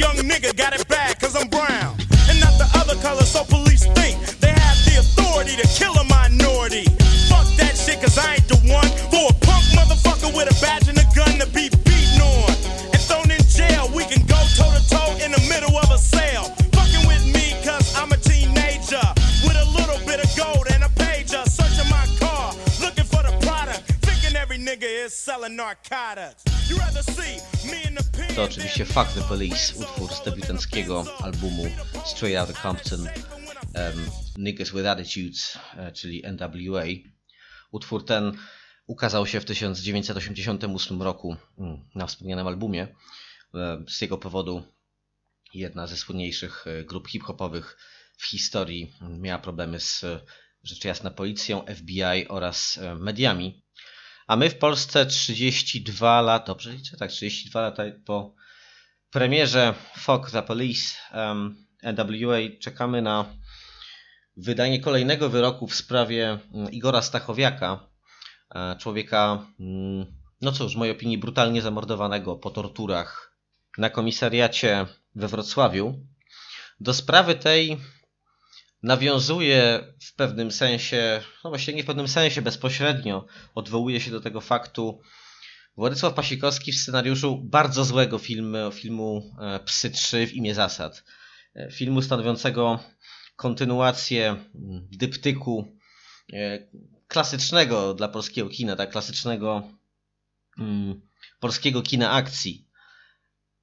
young nigga got it bad cause I'm brown. And not the other color, so police think they have the authority to kill a minority. Fuck that shit cause I ain't the one for a punk motherfucker with a badge and To oczywiście Fuck the Police, utwór z debiutanckiego albumu Straight Outta Compton um, Niggas with Attitudes, e, czyli NWA. Utwór ten ukazał się w 1988 roku mm, na wspomnianym albumie. E, Z jego powodu jedna ze słynniejszych e, grup hip-hopowych w historii miała problemy z rzecz jasna policją, FBI oraz mediami. A my w Polsce 32 lata, dobrze liczę? Tak, 32 lata po premierze Fuck the Police um, NWA czekamy na wydanie kolejnego wyroku w sprawie mm, Igora Stachowiaka, e, człowieka, mm, no cóż, w mojej opinii brutalnie zamordowanego po torturach na komisariacie we Wrocławiu. Do sprawy tej nawiązuje w pewnym sensie, no właściwie nie w pewnym sensie, bezpośrednio odwołuje się do tego faktu Władysław Pasikowski w scenariuszu bardzo złego filmu, filmu e, Psy 3 w imię zasad. E, Filmu stanowiącego kontynuację mm, dyptyku e, klasycznego dla polskiego kina, tak klasycznego mm, polskiego kina akcji.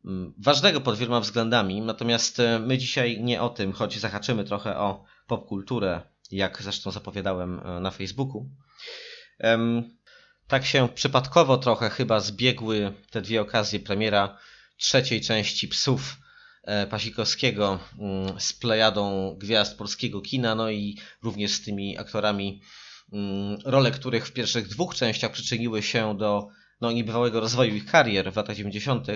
Mm, Ważnego pod wieloma względami, natomiast e, my dzisiaj nie o tym, choć zahaczymy trochę o popkulturę, jak zresztą zapowiadałem e, na Facebooku. Tak się przypadkowo trochę chyba zbiegły te dwie okazje premiera trzeciej części Psów e, Pasikowskiego mm, z plejadą gwiazd polskiego kina, no i również z tymi aktorami, mm, role których w pierwszych dwóch częściach przyczyniły się do no, niebywałego rozwoju ich karier w latach 90.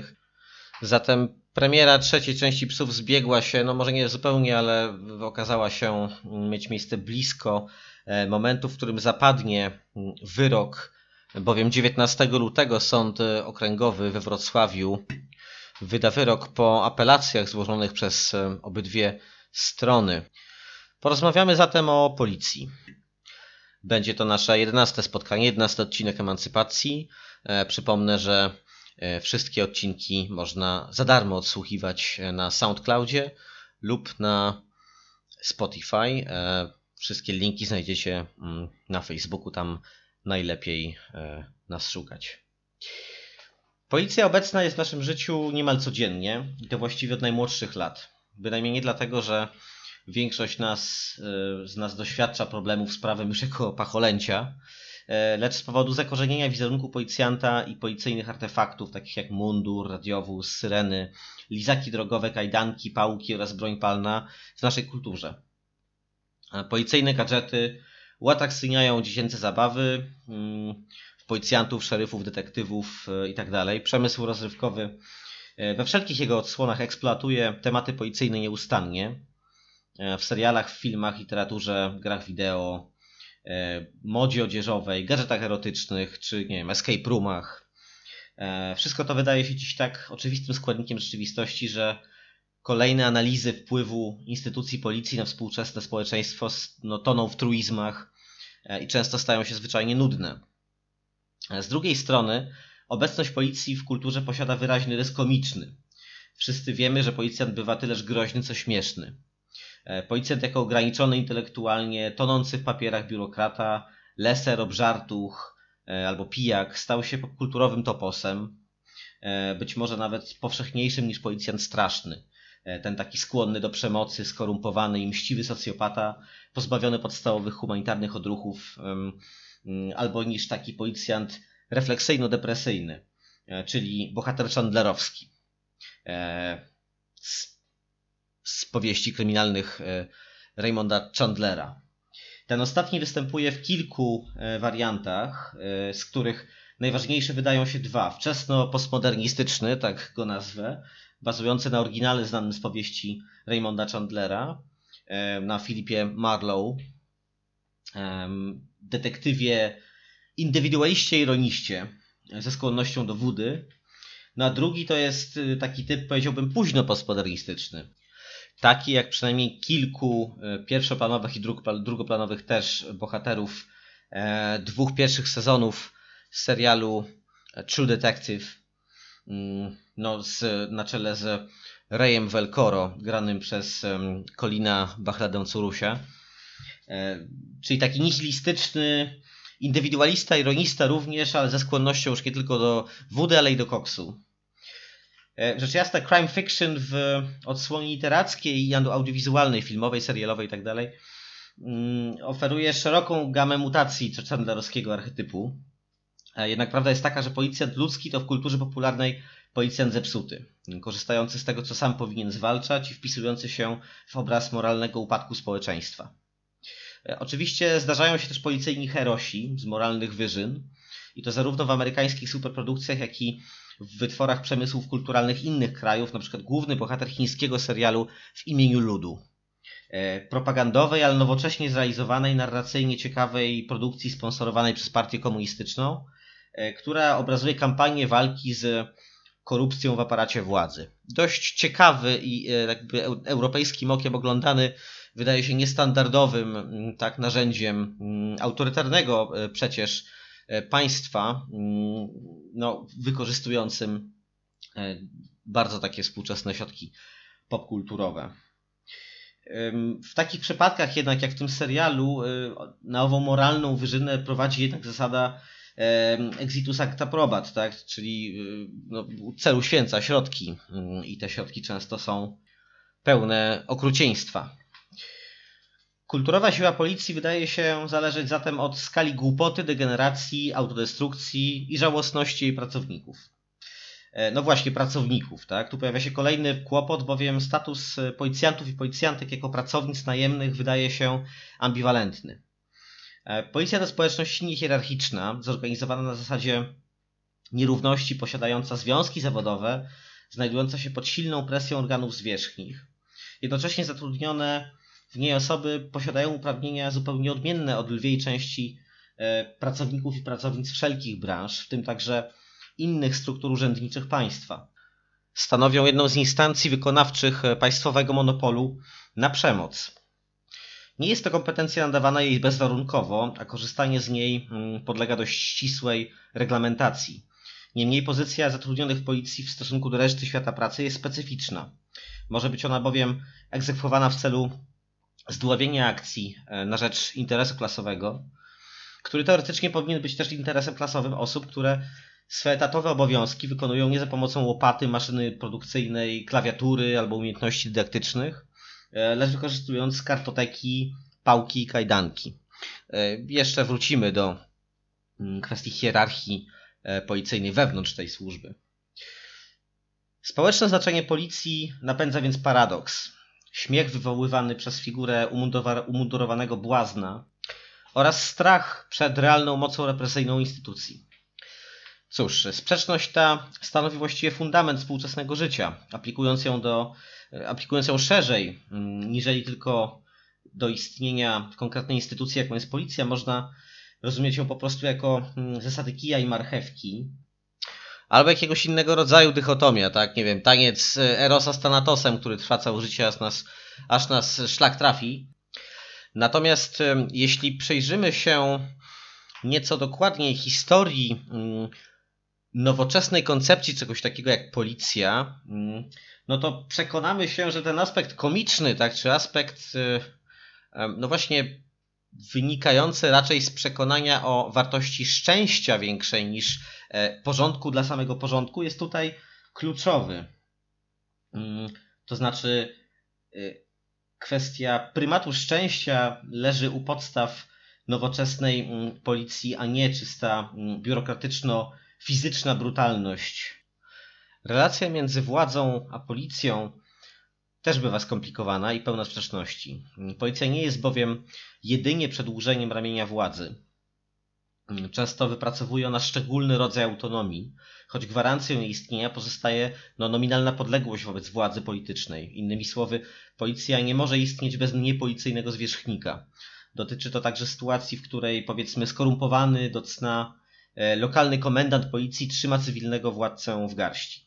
Zatem premiera trzeciej części Psów zbiegła się, no może nie zupełnie, ale okazała się mieć miejsce blisko e, momentu, w którym zapadnie mm, wyrok, bowiem 19 lutego Sąd e, Okręgowy we Wrocławiu wyda wyrok po apelacjach złożonych przez e, obydwie strony. Porozmawiamy zatem o policji. Będzie to nasze 11 spotkanie, 11 odcinek emancypacji. Przypomnę, że wszystkie odcinki można za darmo odsłuchiwać e, na SoundCloudzie lub na Spotify. E, Wszystkie linki znajdziecie mm, na Facebooku, tam najlepiej e, nas szukać. Policja obecna jest w naszym życiu niemal codziennie i to właściwie od najmłodszych lat. Bynajmniej nie dlatego, że większość nas, e, z nas doświadcza problemów z prawem już jako pacholęcia, e, lecz z powodu zakorzenienia wizerunku policjanta i policyjnych artefaktów, takich jak mundur, radiowóz, syreny, lizaki drogowe, kajdanki, pałki oraz broń palna w naszej kulturze. E, Policyjne gadżety uatrakcyjniają dziecięce zabawy, mm, policjantów, szeryfów, detektywów e, itd. Przemysł rozrywkowy e, we wszelkich jego odsłonach eksploatuje tematy policyjne nieustannie. E, W serialach, w filmach, literaturze, grach wideo, e, modzie odzieżowej, gadżetach erotycznych czy nie wiem, escape roomach. E, Wszystko to wydaje się dziś tak oczywistym składnikiem rzeczywistości, że kolejne analizy wpływu instytucji policji na współczesne społeczeństwo no, toną w truizmach e, i często stają się zwyczajnie nudne. Z drugiej strony, obecność policji w kulturze posiada wyraźny rys komiczny. Wszyscy wiemy, że policjant bywa tyleż groźny, co śmieszny. E, Policjant jako ograniczony intelektualnie, tonący w papierach biurokrata, leser, obżartuch e, albo pijak stał się popkulturowym toposem, e, być może nawet powszechniejszym niż policjant straszny. Ten taki skłonny do przemocy, skorumpowany i mściwy socjopata, pozbawiony podstawowych humanitarnych odruchów, mm, albo niż taki policjant refleksyjno-depresyjny, czyli bohater Chandlerowski. Z, z powieści kryminalnych e, Raymonda Chandlera. Ten ostatni występuje w kilku e, wariantach, e, z których najważniejsze wydają się dwa. Wczesno-postmodernistyczny, tak go nazwę, bazujący na oryginale znanym z powieści Raymonda Chandlera, na Philipie Marlowe, detektywie indywidualiście ironiście, ze skłonnością do wody. No a drugi to jest taki typ, powiedziałbym, późno postmodernistyczny. Taki jak przynajmniej kilku y, pierwszoplanowych i drugoplanowych też bohaterów e, dwóch pierwszych sezonów serialu True Detective. Mm, no, z, na czele z Rayem Velcoro, granym przez um, Colina Bachladę-Curusia. E, czyli taki nihilistyczny, indywidualista, ironista również, ale ze skłonnością już nie tylko do wody, ale i do koksu. E, rzecz jasna, crime fiction w odsłonie literackiej i audiowizualnej, filmowej, serialowej itd. Tak mm, oferuje szeroką gamę mutacji chandlerowskiego archetypu. E, jednak prawda jest taka, że policjant ludzki to w kulturze popularnej policjant zepsuty, korzystający z tego, co sam powinien zwalczać i wpisujący się w obraz moralnego upadku społeczeństwa. E, oczywiście zdarzają się też policyjni herosi z moralnych wyżyn i to zarówno w amerykańskich superprodukcjach, jak i w wytworach przemysłów kulturalnych innych krajów, na przykład główny bohater chińskiego serialu w imieniu ludu. E, propagandowej, ale nowocześnie zrealizowanej, narracyjnie ciekawej produkcji sponsorowanej przez partię komunistyczną, e, która obrazuje kampanię walki z korupcją w aparacie władzy. Dość ciekawy i jakby europejskim okiem oglądany wydaje się niestandardowym mm, tak, narzędziem mm, autorytarnego e, przecież e, państwa, mm, no, wykorzystującym e, bardzo takie współczesne środki popkulturowe. W takich przypadkach jednak, jak w tym serialu, na ową moralną wyżynę prowadzi jednak zasada exitus acta probat, tak? czyli no, celu święca środki i te środki często są pełne okrucieństwa. Kulturowa siła policji wydaje się zależeć zatem od skali głupoty, degeneracji, autodestrukcji i żałosności jej pracowników. E, no właśnie, pracowników, tak? Tu pojawia się kolejny kłopot, bowiem status policjantów i policjantek jako pracownic najemnych wydaje się ambiwalentny. E, policja to społeczność niehierarchiczna, zorganizowana na zasadzie nierówności, posiadająca związki zawodowe, znajdująca się pod silną presją organów zwierzchnich, jednocześnie zatrudnione w niej osoby posiadają uprawnienia zupełnie odmienne od lwiej części e, pracowników i pracownic wszelkich branż, w tym także innych struktur urzędniczych państwa. Stanowią jedną z instancji wykonawczych państwowego monopolu na przemoc. Nie jest to kompetencja nadawana jej bezwarunkowo, a korzystanie z niej mm, podlega dość ścisłej reglamentacji. Niemniej pozycja zatrudnionych w policji w stosunku do reszty świata pracy jest specyficzna. Może być ona bowiem egzekwowana w celu zdławienia akcji e, na rzecz interesu klasowego, który teoretycznie powinien być też interesem klasowym osób, które swe etatowe obowiązki wykonują nie za pomocą łopaty, maszyny produkcyjnej, klawiatury albo umiejętności dydaktycznych, e, lecz wykorzystując kartoteki, pałki i kajdanki. E, jeszcze wrócimy do mm, kwestii hierarchii policyjnej wewnątrz tej służby. Społeczne znaczenie policji napędza więc paradoks śmiech wywoływany przez figurę umundurowanego błazna oraz strach przed realną mocą represyjną instytucji. Cóż, sprzeczność ta stanowi właściwie fundament współczesnego życia, aplikując ją, do, aplikując ją szerzej, mm, niżeli tylko do istnienia konkretnej instytucji, jaką jest policja, można rozumieć ją po prostu jako mm, zasady kija i marchewki, albo jakiegoś innego rodzaju dychotomia, tak? Nie wiem, taniec e, Erosa z Thanatosem, który trwa całe życie, aż nas, aż nas szlak trafi. Natomiast jeśli przejrzymy się nieco dokładniej historii mm, nowoczesnej koncepcji czegoś takiego jak policja, mm, no to przekonamy się, że ten aspekt komiczny, tak, czy aspekt, e, no właśnie wynikający raczej z przekonania o wartości szczęścia większej niż e, porządku dla samego porządku, jest tutaj kluczowy. Mm, to znaczy, e, kwestia prymatu szczęścia leży u podstaw nowoczesnej mm, policji, a nie czysta mm, biurokratyczno-fizyczna brutalność. Relacja między władzą a policją też bywa skomplikowana i pełna sprzeczności. Policja nie jest bowiem jedynie przedłużeniem ramienia władzy. Często wypracowuje ona szczególny rodzaj autonomii, choć gwarancją jej istnienia pozostaje no, nominalna podległość wobec władzy politycznej. Innymi słowy, policja nie może istnieć bez niepolicyjnego zwierzchnika. Dotyczy to także sytuacji, w której powiedzmy skorumpowany do cna e, lokalny komendant policji trzyma cywilnego władcę w garści.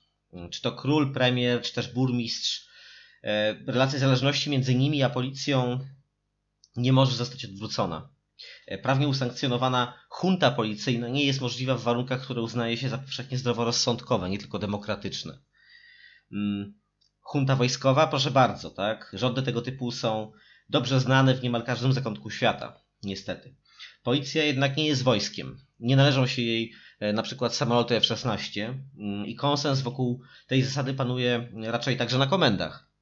Czy to król, premier, czy też burmistrz. E, relacja zależności między nimi a policją nie może zostać odwrócona. E, prawnie usankcjonowana junta policyjna nie jest możliwa w warunkach, które uznaje się za powszechnie zdroworozsądkowe, nie tylko demokratyczne. Mm, junta wojskowa, proszę bardzo, tak? Rządy tego typu są dobrze znane w niemal każdym zakątku świata, niestety. Policja jednak nie jest wojskiem. Nie należą się jej e, na przykład samoloty F-16 mm, i konsens wokół tej zasady panuje raczej także na komendach.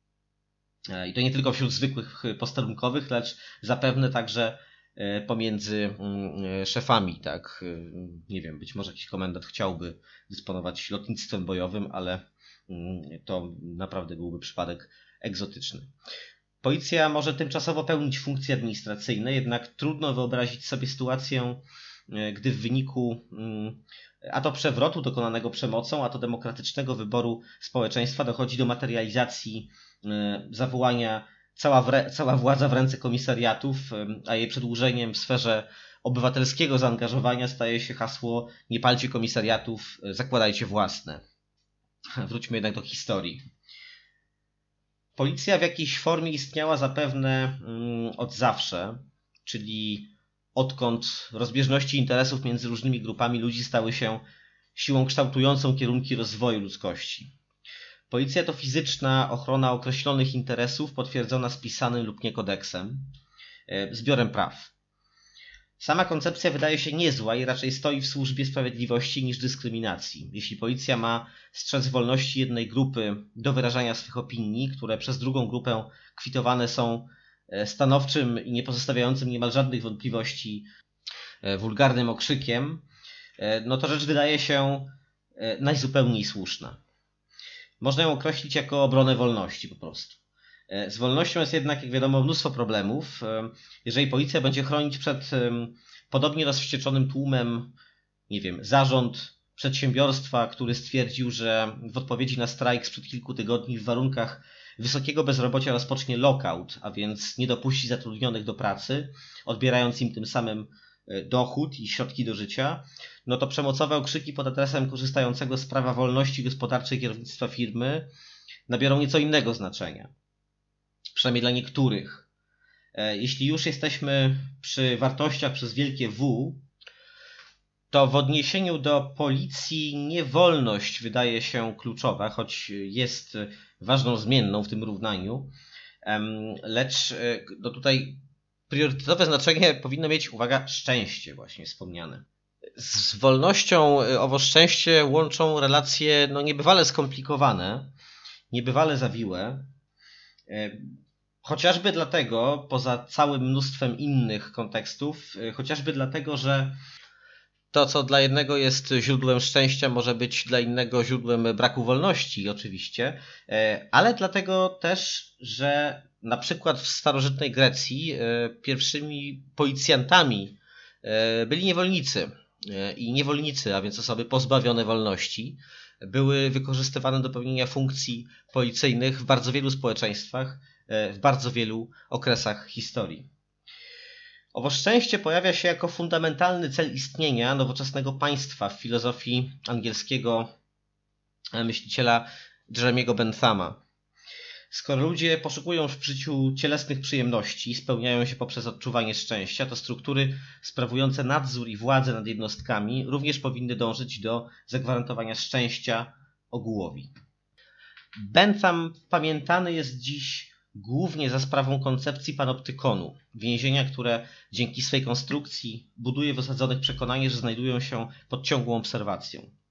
E, I to nie tylko wśród zwykłych posterunkowych, lecz zapewne także E, pomiędzy mm, e, szefami, tak. E, nie wiem, być może jakiś komendant chciałby dysponować lotnictwem bojowym, ale mm, to naprawdę byłby przypadek egzotyczny. Policja może tymczasowo pełnić funkcje administracyjne, jednak trudno wyobrazić sobie sytuację, gdy w wyniku mm, a to przewrotu dokonanego przemocą, a to demokratycznego wyboru społeczeństwa dochodzi do materializacji zawołania cała, cała władza w ręce komisariatów, a jej przedłużeniem w sferze obywatelskiego zaangażowania staje się hasło nie palcie komisariatów, e, zakładajcie własne. Wróćmy jednak do historii. Policja w jakiejś formie istniała zapewne mm, od zawsze, czyli odkąd rozbieżności interesów między różnymi grupami ludzi stały się siłą kształtującą kierunki rozwoju ludzkości. Policja to fizyczna ochrona określonych interesów potwierdzona spisanym lub nie kodeksem, e, zbiorem praw. Sama koncepcja wydaje się niezła i raczej stoi w służbie sprawiedliwości niż dyskryminacji. Jeśli policja ma strzec wolności jednej grupy do wyrażania swych opinii, które przez drugą grupę kwitowane są e, stanowczym i nie pozostawiającym niemal żadnych wątpliwości e, wulgarnym okrzykiem, no to rzecz wydaje się najzupełniej słuszna. Można ją określić jako obronę wolności po prostu. E, z wolnością jest jednak, jak wiadomo, mnóstwo problemów. E, jeżeli policja będzie chronić przed podobnie rozwścieczonym tłumem, nie wiem, zarząd przedsiębiorstwa, który stwierdził, że w odpowiedzi na strajk sprzed kilku tygodni w warunkach wysokiego bezrobocia rozpocznie lockout, a więc nie dopuści zatrudnionych do pracy, odbierając im tym samym e, dochód i środki do życia, no to przemocowe okrzyki pod adresem korzystającego z prawa wolności gospodarczej kierownictwa firmy nabiorą nieco innego znaczenia. Przynajmniej dla niektórych. E, jeśli już jesteśmy przy wartościach przez wielkie W, to w odniesieniu do policji niewolność wydaje się kluczowa, choć jest ważną zmienną w tym równaniu. Lecz e, no tutaj priorytetowe znaczenie powinno mieć, uwaga, szczęście właśnie wspomniane z wolnością y, owo szczęście łączą relacje no, niebywale skomplikowane, niebywale zawiłe. Y, chociażby dlatego, poza całym mnóstwem innych kontekstów, y, chociażby dlatego, że to, co dla jednego jest źródłem szczęścia, może być dla innego źródłem braku wolności, oczywiście, ale dlatego też, że na przykład w starożytnej Grecji pierwszymi policjantami byli niewolnicy. E, i niewolnicy, a więc osoby pozbawione wolności, były wykorzystywane do pełnienia funkcji policyjnych w bardzo wielu społeczeństwach, e, w bardzo wielu okresach historii. Owo szczęście pojawia się jako fundamentalny cel istnienia nowoczesnego państwa w filozofii angielskiego e, myśliciela Jeremiego Benthama. Skoro ludzie poszukują w życiu cielesnych przyjemności, spełniają się poprzez odczuwanie szczęścia, to struktury sprawujące nadzór i władzę nad jednostkami również powinny dążyć do zagwarantowania szczęścia ogółowi. Bentham pamiętany jest dziś głównie za sprawą koncepcji panoptykonu, więzienia, które dzięki swej konstrukcji buduje w osadzonych przekonanie, że znajdują się pod ciągłą obserwacją.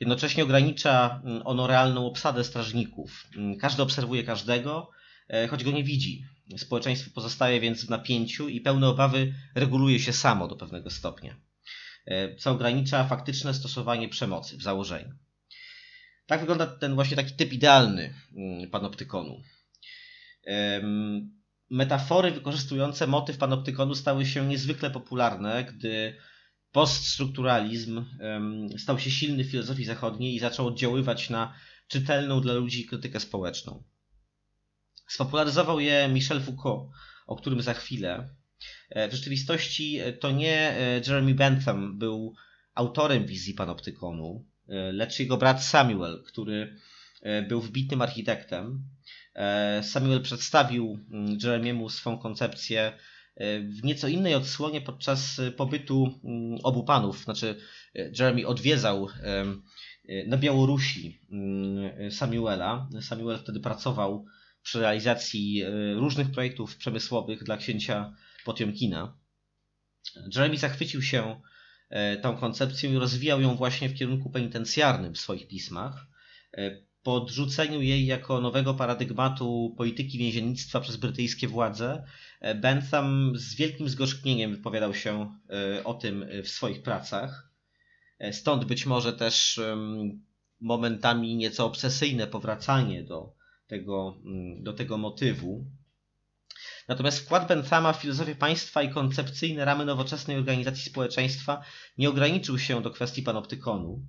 Jednocześnie ogranicza mm, ono realną obsadę strażników. Mm, każdy obserwuje każdego, e, choć go nie widzi. Społeczeństwo pozostaje więc w napięciu i pełne obawy reguluje się samo do pewnego stopnia, e, co ogranicza faktyczne stosowanie przemocy w założeniu. Tak wygląda ten właśnie taki typ idealny mm, panoptykonu. Metafory wykorzystujące motyw panoptykonu stały się niezwykle popularne, gdy poststrukturalizm stał się silny w filozofii zachodniej i zaczął oddziaływać na czytelną dla ludzi krytykę społeczną. Spopularyzował je Michel Foucault, o którym za chwilę. E, w rzeczywistości to nie e, Jeremy Bentham był autorem wizji panoptykonu, e, lecz jego brat Samuel, który był wybitnym architektem. Samuel przedstawił mm, Jeremiemu swą koncepcję w nieco innej odsłonie podczas pobytu mm, obu panów. Znaczy, Jeremy odwiedzał na Białorusi Samuela. Samuel wtedy pracował przy realizacji różnych projektów przemysłowych dla księcia Potiomkina. Jeremy zachwycił się e, tą koncepcją i rozwijał ją właśnie w kierunku penitencjarnym w swoich pismach. E, po odrzuceniu jej jako nowego paradygmatu polityki więziennictwa przez brytyjskie władze, e, Bentham z wielkim zgorzknieniem wypowiadał się o tym w swoich pracach. Stąd być może też momentami nieco obsesyjne powracanie do tego, mm, do tego motywu. Natomiast wkład Benthama w filozofię państwa i koncepcyjne ramy nowoczesnej organizacji społeczeństwa nie ograniczył się do kwestii panoptykonu,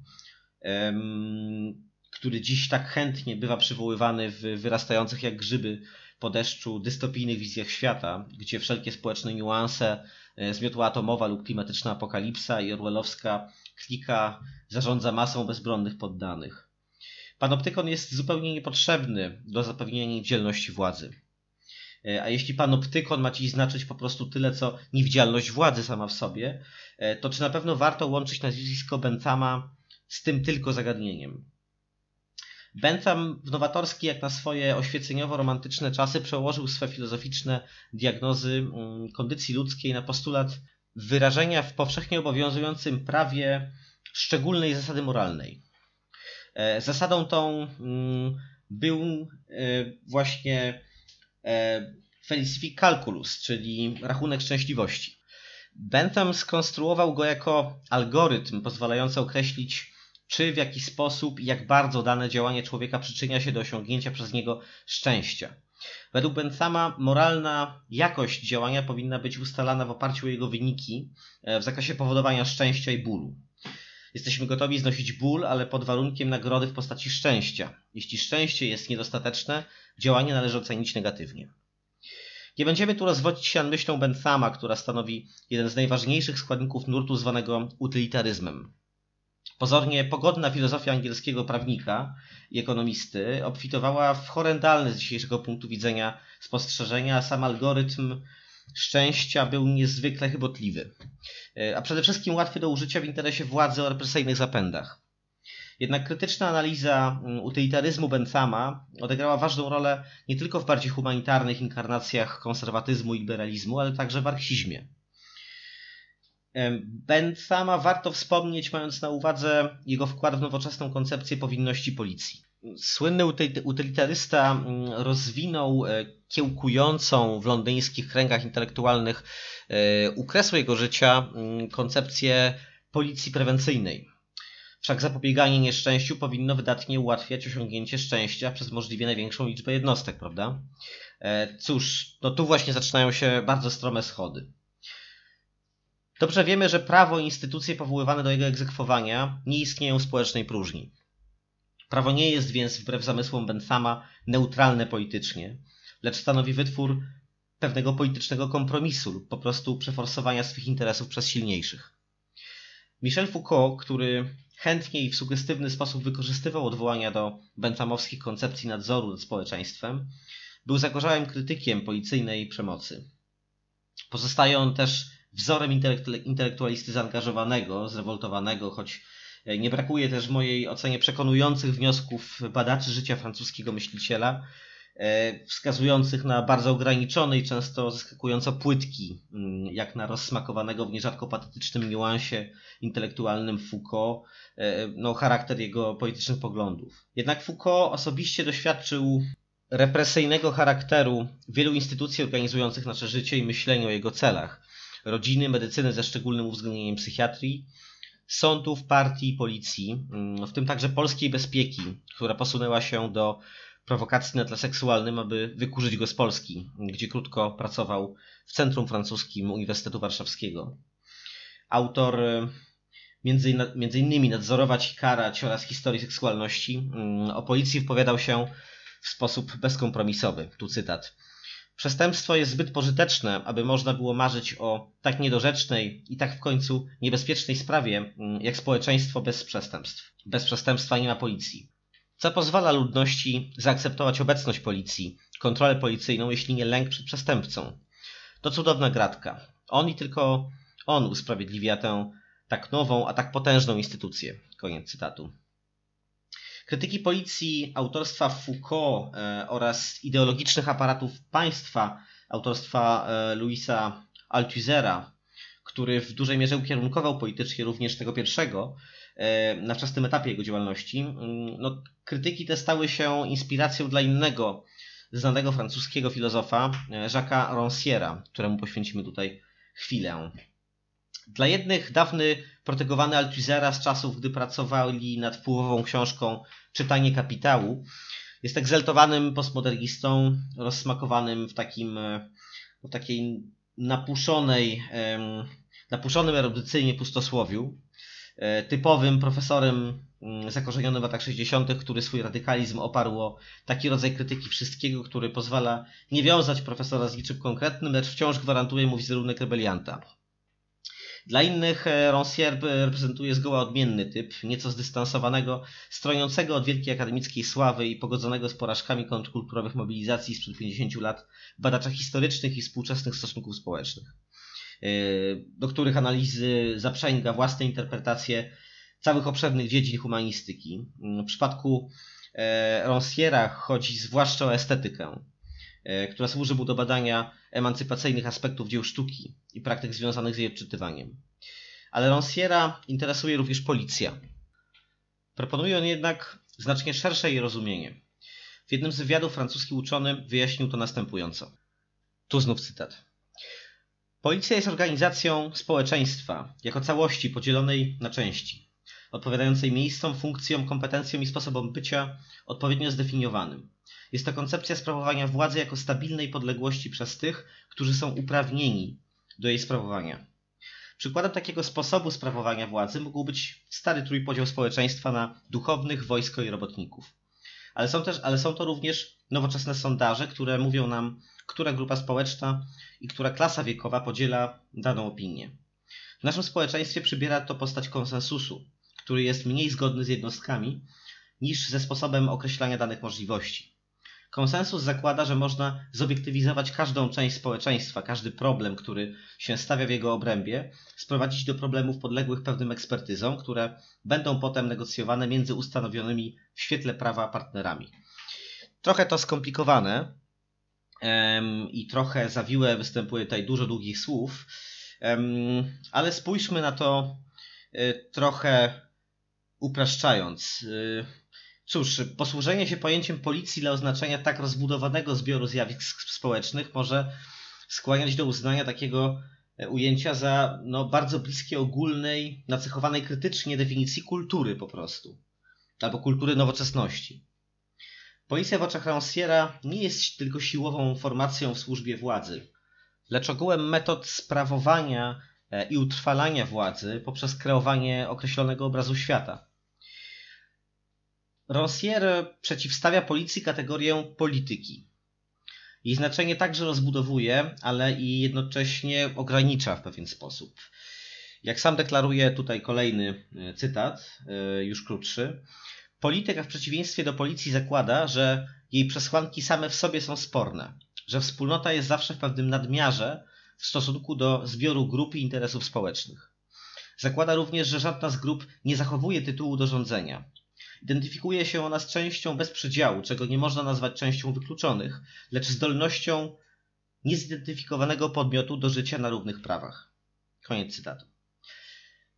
który dziś tak chętnie bywa przywoływany w wyrastających jak grzyby po deszczu dystopijnych wizjach świata, gdzie wszelkie społeczne niuanse, e, zmiotła atomowa lub klimatyczna apokalipsa i orwellowska klika zarządza masą bezbronnych poddanych. Panoptykon jest zupełnie niepotrzebny do zapewnienia niedzielności władzy. E, a jeśli panoptykon ma ci znaczyć po prostu tyle, co niewidzialność władzy sama w sobie, e, to czy na pewno warto łączyć nazwisko Benthama z tym tylko zagadnieniem? Bentham w nowatorski, jak na swoje oświeceniowo-romantyczne czasy, przełożył swe filozoficzne diagnozy mm, kondycji ludzkiej na postulat wyrażenia w powszechnie obowiązującym prawie szczególnej zasady moralnej. E, zasadą tą mm, był właśnie E, Felicific Calculus, czyli rachunek szczęśliwości. Bentham skonstruował go jako algorytm pozwalający określić, czy w jaki sposób i jak bardzo dane działanie człowieka przyczynia się do osiągnięcia przez niego szczęścia. Według Benthama moralna jakość działania powinna być ustalana w oparciu o jego wyniki e, w zakresie powodowania szczęścia i bólu. Jesteśmy gotowi znosić ból, ale pod warunkiem nagrody w postaci szczęścia. Jeśli szczęście jest niedostateczne, działanie należy ocenić negatywnie. Nie będziemy tu rozwodzić się nad myślą Benthama, która stanowi jeden z najważniejszych składników nurtu zwanego utylitaryzmem. Pozornie pogodna filozofia angielskiego prawnika i ekonomisty obfitowała w horrendalne z dzisiejszego punktu widzenia spostrzeżenia, a sam algorytm szczęścia był niezwykle chybotliwy, e, a przede wszystkim łatwy do użycia w interesie władzy o represyjnych zapędach. Jednak krytyczna analiza utylitaryzmu Benthama odegrała ważną rolę nie tylko w bardziej humanitarnych inkarnacjach konserwatyzmu i liberalizmu, ale także w arksizmie. Benthama warto wspomnieć, mając na uwadze jego wkład w nowoczesną koncepcję powinności policji. Słynny utylitarysta mm, rozwinął e, kiełkującą w londyńskich kręgach intelektualnych e, u kresu jego życia mm, koncepcję policji prewencyjnej. Wszak zapobieganie nieszczęściu powinno wydatnie ułatwiać osiągnięcie szczęścia przez możliwie największą liczbę jednostek, prawda? E, cóż, no tu właśnie zaczynają się bardzo strome schody. Dobrze wiemy, że prawo i instytucje powoływane do jego egzekwowania nie istnieją w społecznej próżni. Prawo nie jest więc, wbrew zamysłom Benthama, neutralne politycznie, lecz stanowi wytwór pewnego politycznego kompromisu lub po prostu przeforsowania swych interesów przez silniejszych. Michel Foucault, który chętnie i w sugestywny sposób wykorzystywał odwołania do benthamowskich koncepcji nadzoru nad społeczeństwem, był zagorzałym krytykiem policyjnej przemocy. Pozostaje on też wzorem intelektualisty zaangażowanego, zrewoltowanego, choć e, nie brakuje też w mojej ocenie przekonujących wniosków badaczy życia francuskiego myśliciela, e, wskazujących na bardzo ograniczony i często zaskakująco płytki, mm, jak na rozsmakowanego w nierzadko patetycznym niuansie intelektualnym Foucault, e, no, charakter jego politycznych poglądów. Jednak Foucault osobiście doświadczył represyjnego charakteru wielu instytucji organizujących nasze życie i myślenie o jego celach rodziny, medycyny ze szczególnym uwzględnieniem psychiatrii, sądów, partii i policji, mm, w tym także polskiej bezpieki, która posunęła się do prowokacji na tle seksualnym, aby wykurzyć go z Polski, gdzie krótko pracował w Centrum Francuskim Uniwersytetu Warszawskiego. Autor e, między, między innymi nadzorować i karać oraz historii seksualności. Mm, o policji wypowiadał się w sposób bezkompromisowy. Tu cytat. Przestępstwo jest zbyt pożyteczne, aby można było marzyć o tak niedorzecznej i tak w końcu niebezpiecznej sprawie, mm, jak społeczeństwo bez przestępstw. Bez przestępstwa nie ma policji. Co pozwala ludności zaakceptować obecność policji, kontrolę policyjną, jeśli nie lęk przed przestępcą? To cudowna gratka. On i tylko on usprawiedliwia tę tak nową, a tak potężną instytucję. Koniec cytatu. Krytyki policji autorstwa Foucault e, oraz ideologicznych aparatów państwa autorstwa e, Louisa Althusera, który w dużej mierze ukierunkował politycznie również tego pierwszego e, na wczesnym etapie jego działalności. Mm, no, krytyki te stały się inspiracją dla innego znanego francuskiego filozofa, Jacques'a Ranciera, któremu poświęcimy tutaj chwilę. Dla jednych dawny protegowany Althusera z czasów, gdy pracowali nad wpływową książką Czytanie kapitału, jest egzaltowanym postmodernistą, rozsmakowanym w takim w takiej napuszonej, napuszonym erudycyjnie pustosłowiu, e, typowym profesorem mm, zakorzenionym w latach 60., który swój radykalizm oparł o taki rodzaj krytyki wszystkiego, który pozwala nie wiązać profesora z niczym konkretnym, lecz wciąż gwarantuje mu wizerunek rebelianta. Dla innych e, Rancière reprezentuje zgoła odmienny typ, nieco zdystansowanego, strojącego od wielkiej akademickiej sławy i pogodzonego z porażkami kontrkulturowych mobilizacji sprzed 50 lat badacza historycznych i współczesnych stosunków społecznych, e, do których analizy zaprzęga własne interpretacje całych obszernych dziedzin humanistyki. W przypadku Rancièra chodzi zwłaszcza o estetykę, która służy mu do badania emancypacyjnych aspektów dzieł sztuki i praktyk związanych z jej odczytywaniem. Ale Ranciera interesuje również policja. Proponuje on jednak znacznie szersze jej rozumienie. W jednym z wywiadów francuski uczony wyjaśnił to następująco. Tu znów cytat. Policja jest organizacją społeczeństwa jako całości podzielonej na części, odpowiadającej miejscom, funkcjom, kompetencjom i sposobom bycia odpowiednio zdefiniowanym. Jest to koncepcja sprawowania władzy jako stabilnej podległości przez tych, którzy są uprawnieni do jej sprawowania. Przykładem takiego sposobu sprawowania władzy mógł być stary trójpodział społeczeństwa na duchownych, wojsko i robotników. Ale są, też, ale są to również nowoczesne sondaże, które mówią nam, która grupa społeczna i która klasa wiekowa podziela daną opinię. W naszym społeczeństwie przybiera to postać konsensusu, który jest mniej zgodny z jednostkami niż ze sposobem określania danych możliwości. Konsensus zakłada, że można zobiektywizować każdą część społeczeństwa, każdy problem, który się stawia w jego obrębie, sprowadzić do problemów podległych pewnym ekspertyzom, które będą potem negocjowane między ustanowionymi w świetle prawa partnerami. Trochę to skomplikowane i trochę zawiłe, występuje tutaj dużo długich słów, ale spójrzmy na to e, trochę upraszczając. Cóż, posłużenie się pojęciem policji dla oznaczenia tak rozbudowanego zbioru zjawisk społecznych może skłaniać do uznania takiego e, ujęcia za no, bardzo bliskie ogólnej, nacechowanej krytycznie definicji kultury po prostu, albo kultury nowoczesności. Policja w oczach Ranciera nie jest tylko siłową formacją w służbie władzy, lecz ogółem metod sprawowania e, i utrwalania władzy poprzez kreowanie określonego obrazu świata. Rossier przeciwstawia policji kategorię polityki. Jej znaczenie także rozbudowuje, ale i jednocześnie ogranicza w pewien sposób. Jak sam deklaruje tutaj kolejny e, cytat, e, już krótszy, polityka w przeciwieństwie do policji zakłada, że jej przesłanki same w sobie są sporne, że wspólnota jest zawsze w pewnym nadmiarze w stosunku do zbioru grup i interesów społecznych. Zakłada również, że żadna z grup nie zachowuje tytułu do rządzenia, Identyfikuje się ona z częścią bez przedziału, czego nie można nazwać częścią wykluczonych, lecz zdolnością niezidentyfikowanego podmiotu do życia na równych prawach. Koniec cytatu.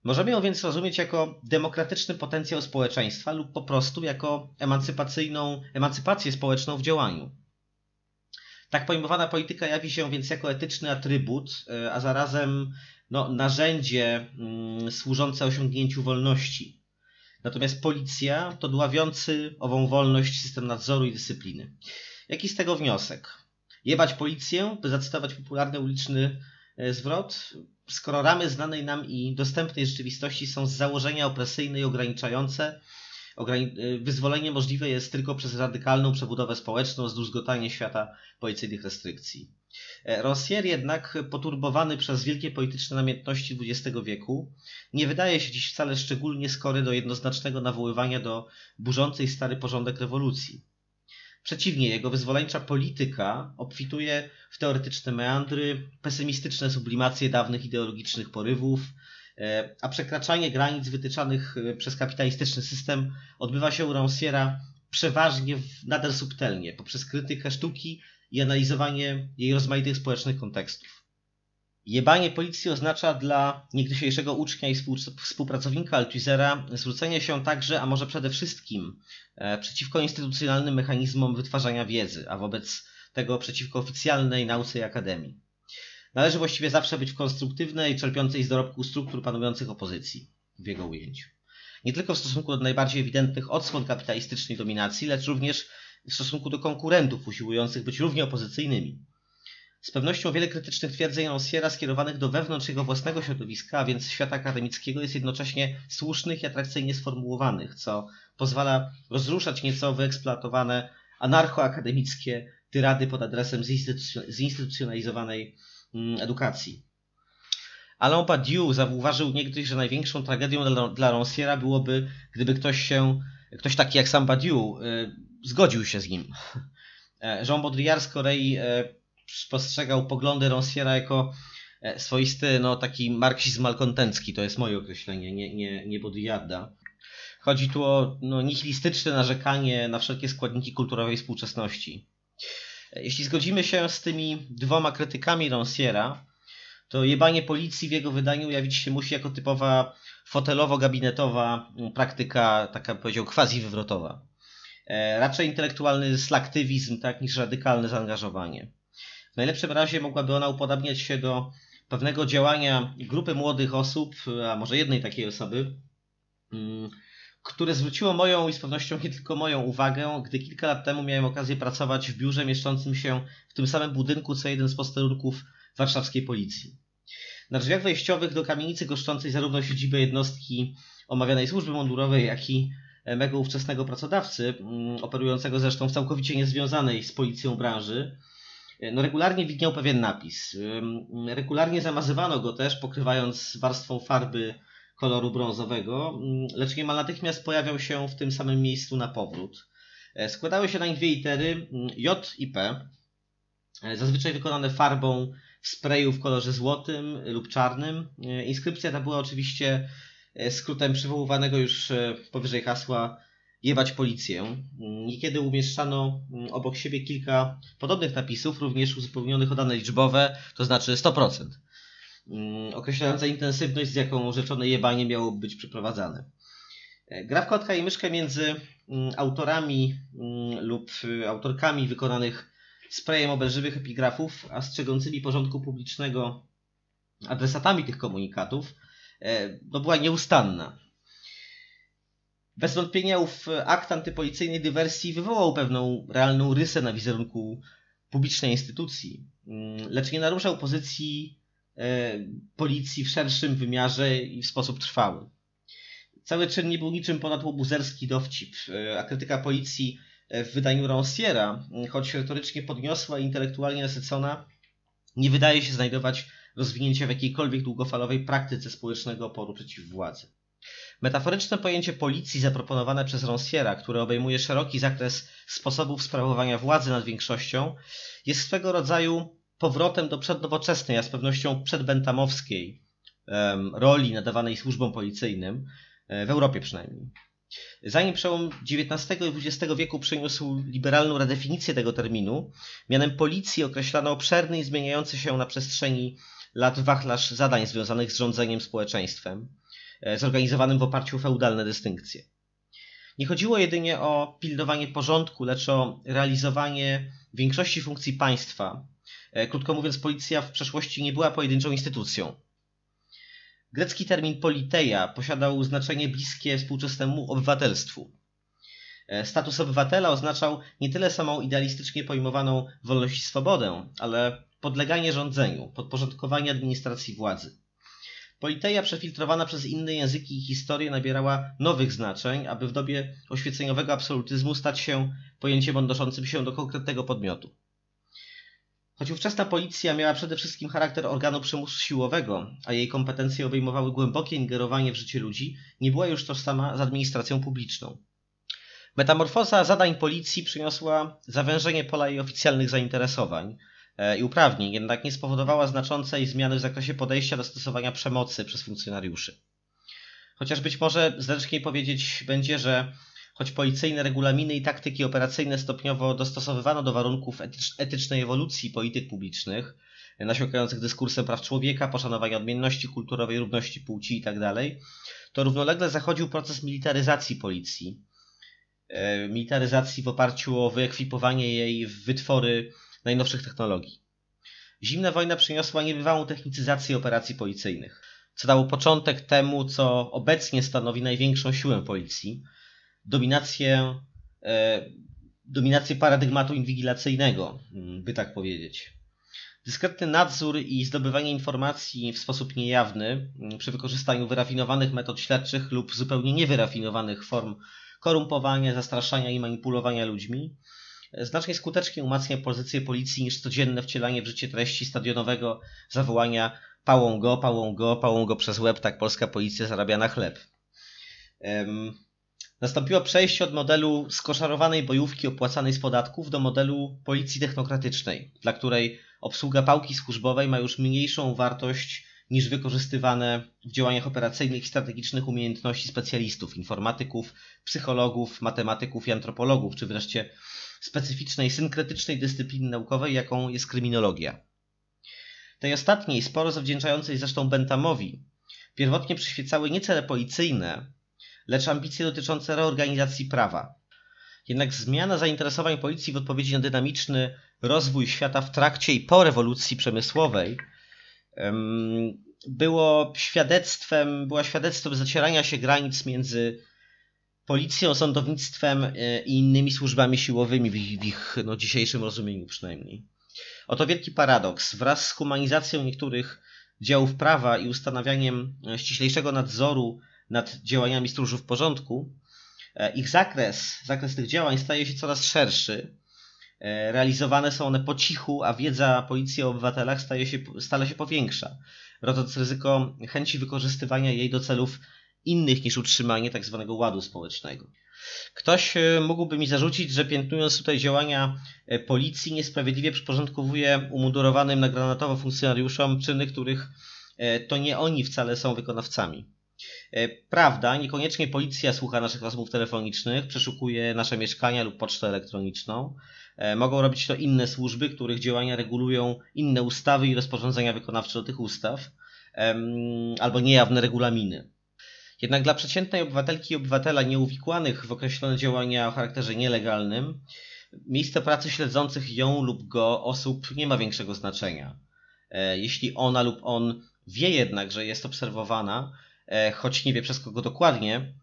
Możemy ją więc rozumieć jako demokratyczny potencjał społeczeństwa lub po prostu jako emancypacyjną, emancypację społeczną w działaniu. Tak pojmowana polityka jawi się więc jako etyczny atrybut, e, a zarazem no, narzędzie mm, służące osiągnięciu wolności Natomiast policja to dławiący ową wolność system nadzoru i dyscypliny. Jaki z tego wniosek? Jebać policję, by zacytować popularny uliczny e, zwrot, skoro ramy znanej nam i dostępnej rzeczywistości są z założenia opresyjne i ograniczające, ograni- e, wyzwolenie możliwe jest tylko przez radykalną przebudowę społeczną, zdruzgotanie świata policyjnych restrykcji. E, Roncier jednak, poturbowany przez wielkie polityczne namiętności XX wieku, nie wydaje się dziś wcale szczególnie skory do jednoznacznego nawoływania do burzącej stary porządek rewolucji. Przeciwnie, jego wyzwoleńcza polityka obfituje w teoretyczne meandry, pesymistyczne sublimacje dawnych ideologicznych porywów, e, a przekraczanie granic wytyczanych e, przez kapitalistyczny system odbywa się u Ranciera przeważnie nader subtelnie, poprzez krytykę sztuki i analizowanie jej rozmaitych społecznych kontekstów. Jebanie policji oznacza dla niegdysiejszego ucznia i współ- współpracownika Althusera zwrócenie się także, a może przede wszystkim, e, przeciwko instytucjonalnym mechanizmom wytwarzania wiedzy, a wobec tego przeciwko oficjalnej nauce i akademii. Należy właściwie zawsze być w konstruktywnej, czerpiącej z dorobku struktur panujących opozycji, w jego ujęciu. Nie tylko w stosunku do najbardziej ewidentnych odsłon kapitalistycznej dominacji, lecz również w stosunku do konkurentów usiłujących być równie opozycyjnymi. Z pewnością wiele krytycznych twierdzeń Ranciera skierowanych do wewnątrz jego własnego środowiska, a więc świata akademickiego, jest jednocześnie słusznych i atrakcyjnie sformułowanych, co pozwala rozruszać nieco wyeksploatowane anarchoakademickie tyrady pod adresem zinstytucjo- zinstytucjonalizowanej mm, edukacji. Alain Badiou zauważył niegdyś, że największą tragedią dla, dla Ranciera byłoby, gdyby ktoś się, ktoś taki jak sam Badiou, y, zgodził się z nim. E, Jean Baudrillard z Korei e, postrzegał poglądy Ranciera jako e, swoisty, no taki marksizm malkontencki, to jest moje określenie, nie, nie, nie Baudrillarda. Chodzi tu o no, nihilistyczne narzekanie na wszelkie składniki kulturowej współczesności. Jeśli zgodzimy się z tymi dwoma krytykami Ranciera, to jebanie policji w jego wydaniu jawić się musi jako typowa fotelowo-gabinetowa praktyka, taka powiedział, quasi-wywrotowa. E, raczej intelektualny slaktywizm, tak, niż radykalne zaangażowanie. W najlepszym razie mogłaby ona upodabniać się do pewnego działania grupy młodych osób, a może jednej takiej osoby, mm, które zwróciło moją i z pewnością nie tylko moją uwagę, gdy kilka lat temu miałem okazję pracować w biurze mieszczącym się w tym samym budynku co jeden z posterunków warszawskiej policji. Na drzwiach wejściowych do kamienicy goszczącej zarówno siedzibę jednostki omawianej służby mundurowej, jak i mego ówczesnego pracodawcy, mm, operującego zresztą w całkowicie niezwiązanej z policją branży, e, no regularnie widniał pewien napis. Regularnie zamazywano go też, pokrywając warstwą farby koloru brązowego, mm, lecz niemal natychmiast pojawiał się w tym samym miejscu na powrót. E, Składały się nań dwie litery mm, J i P, e, zazwyczaj wykonane farbą w sprayu w kolorze złotym lub czarnym. Inskrypcja ta była oczywiście skrótem przywoływanego już e, powyżej hasła jebać policję. Mm, Niekiedy umieszczano mm, obok siebie kilka podobnych napisów, również uzupełnionych o dane liczbowe, to znaczy 100%, mm, określające intensywność, z jaką rzeczone jebanie miało być przeprowadzane. E, Gra w kotka i myszkę między autorami lub y, autorkami wykonanych sprayem obelżywych epigrafów, a strzegącymi porządku publicznego adresatami tych komunikatów, e, no była nieustanna. Bez wątpienia ów akt antypolicyjnej dywersji wywołał pewną realną rysę na wizerunku publicznej instytucji, mm, lecz nie naruszał pozycji e, policji w szerszym wymiarze i w sposób trwały. Cały czyn nie był niczym ponad łobuzerski dowcip, e, a krytyka policji e, w wydaniu Ranciera, choć retorycznie podniosła i intelektualnie nasycona, nie wydaje się znajdować rozwinięcia w jakiejkolwiek długofalowej praktyce społecznego oporu przeciw władzy. Metaforyczne pojęcie policji zaproponowane przez Ranciera, które obejmuje szeroki zakres sposobów sprawowania władzy nad większością, jest swego rodzaju powrotem do przednowoczesnej, a z pewnością przedbentamowskiej roli nadawanej służbom policyjnym, e, w Europie przynajmniej. Zanim przełom XIX i XX wieku przyniósł liberalną redefinicję tego terminu, mianem policji określano obszerny i zmieniający się na przestrzeni lat wachlarz zadań związanych z rządzeniem społeczeństwem, e, zorganizowanym w oparciu o feudalne dystynkcje. Nie chodziło jedynie o pilnowanie porządku, lecz o realizowanie większości funkcji państwa. E, Krótko mówiąc, policja w przeszłości nie była pojedynczą instytucją. Grecki termin politeia posiadał znaczenie bliskie współczesnemu obywatelstwu. E, status obywatela oznaczał nie tyle samą idealistycznie pojmowaną wolność i swobodę, ale podleganie rządzeniu, podporządkowanie administracji władzy. Politeia przefiltrowana przez inne języki i historie nabierała nowych znaczeń, aby w dobie oświeceniowego absolutyzmu stać się pojęciem odnoszącym się do konkretnego podmiotu. Choć ówczesna policja miała przede wszystkim charakter organu przymusu siłowego, a jej kompetencje obejmowały głębokie ingerowanie w życie ludzi, nie była już tożsama z administracją publiczną. Metamorfoza zadań policji przyniosła zawężenie pola jej oficjalnych zainteresowań i uprawnień, jednak nie spowodowała znaczącej zmiany w zakresie podejścia do stosowania przemocy przez funkcjonariuszy. Chociaż być może zręczniej powiedzieć będzie, że choć policyjne regulaminy i taktyki operacyjne stopniowo dostosowywano do warunków etycznej ewolucji polityk publicznych, nasiąkających dyskursem praw człowieka, poszanowania odmienności kulturowej, równości płci itd., tak to równolegle zachodził proces militaryzacji policji. E, militaryzacji w oparciu o wyekwipowanie jej w wytwory najnowszych technologii. Zimna wojna przyniosła niebywałą technicyzację operacji policyjnych, co dało początek temu, co obecnie stanowi największą siłę policji, dominację, e, dominację paradygmatu inwigilacyjnego, mm, by tak powiedzieć. Dyskretny nadzór i zdobywanie informacji w sposób niejawny mm, przy wykorzystaniu wyrafinowanych metod śledczych lub zupełnie niewyrafinowanych form korumpowania, zastraszania i manipulowania ludźmi znacznie skuteczniej umacnia pozycję policji niż codzienne wcielanie w życie treści stadionowego zawołania pałą go, pałą go, pałą go przez łeb, tak polska policja zarabia na chleb. Nastąpiło przejście od modelu skoszarowanej bojówki opłacanej z podatków do modelu policji technokratycznej, dla której obsługa pałki służbowej ma już mniejszą wartość niż wykorzystywane w działaniach operacyjnych i strategicznych umiejętności specjalistów, informatyków, psychologów, matematyków i antropologów, czy wreszcie specyficznej, synkretycznej dyscypliny naukowej, jaką jest kryminologia. Tej ostatniej, sporo zawdzięczającej zresztą Bentamowi, pierwotnie przyświecały nie cele policyjne, lecz ambicje dotyczące reorganizacji prawa. Jednak zmiana zainteresowań policji w odpowiedzi na dynamiczny rozwój świata w trakcie i po rewolucji przemysłowej było świadectwem, była świadectwem zacierania się granic między policją, sądownictwem e, i innymi służbami siłowymi w ich, w ich no, dzisiejszym rozumieniu przynajmniej. Oto wielki paradoks. Wraz z humanizacją niektórych działów prawa i ustanawianiem e, ściślejszego nadzoru nad działaniami stróżów porządku, e, ich zakres, zakres tych działań staje się coraz szerszy. Realizowane są one po cichu, a wiedza policji o obywatelach staje się, stale się powiększa, rodząc ryzyko chęci wykorzystywania jej do celów innych niż utrzymanie. Tak ładu społecznego. Ktoś e, mógłby mi zarzucić, że piętnując tutaj działania policji, niesprawiedliwie przyporządkowuje umundurowanym na granatowo funkcjonariuszom czyny, których to nie oni wcale są wykonawcami. E, prawda, niekoniecznie policja słucha naszych rozmów telefonicznych, przeszukuje nasze mieszkania lub pocztę elektroniczną. E, mogą robić to inne służby, których działania regulują inne ustawy i rozporządzenia wykonawcze do tych ustaw, albo niejawne regulaminy. Jednak dla przeciętnej obywatelki i obywatela nieuwikłanych w określone działania o charakterze nielegalnym, miejsce pracy śledzących ją lub go osób nie ma większego znaczenia. E, jeśli ona lub on wie jednak, że jest obserwowana, E, choć nie wie przez kogo dokładnie.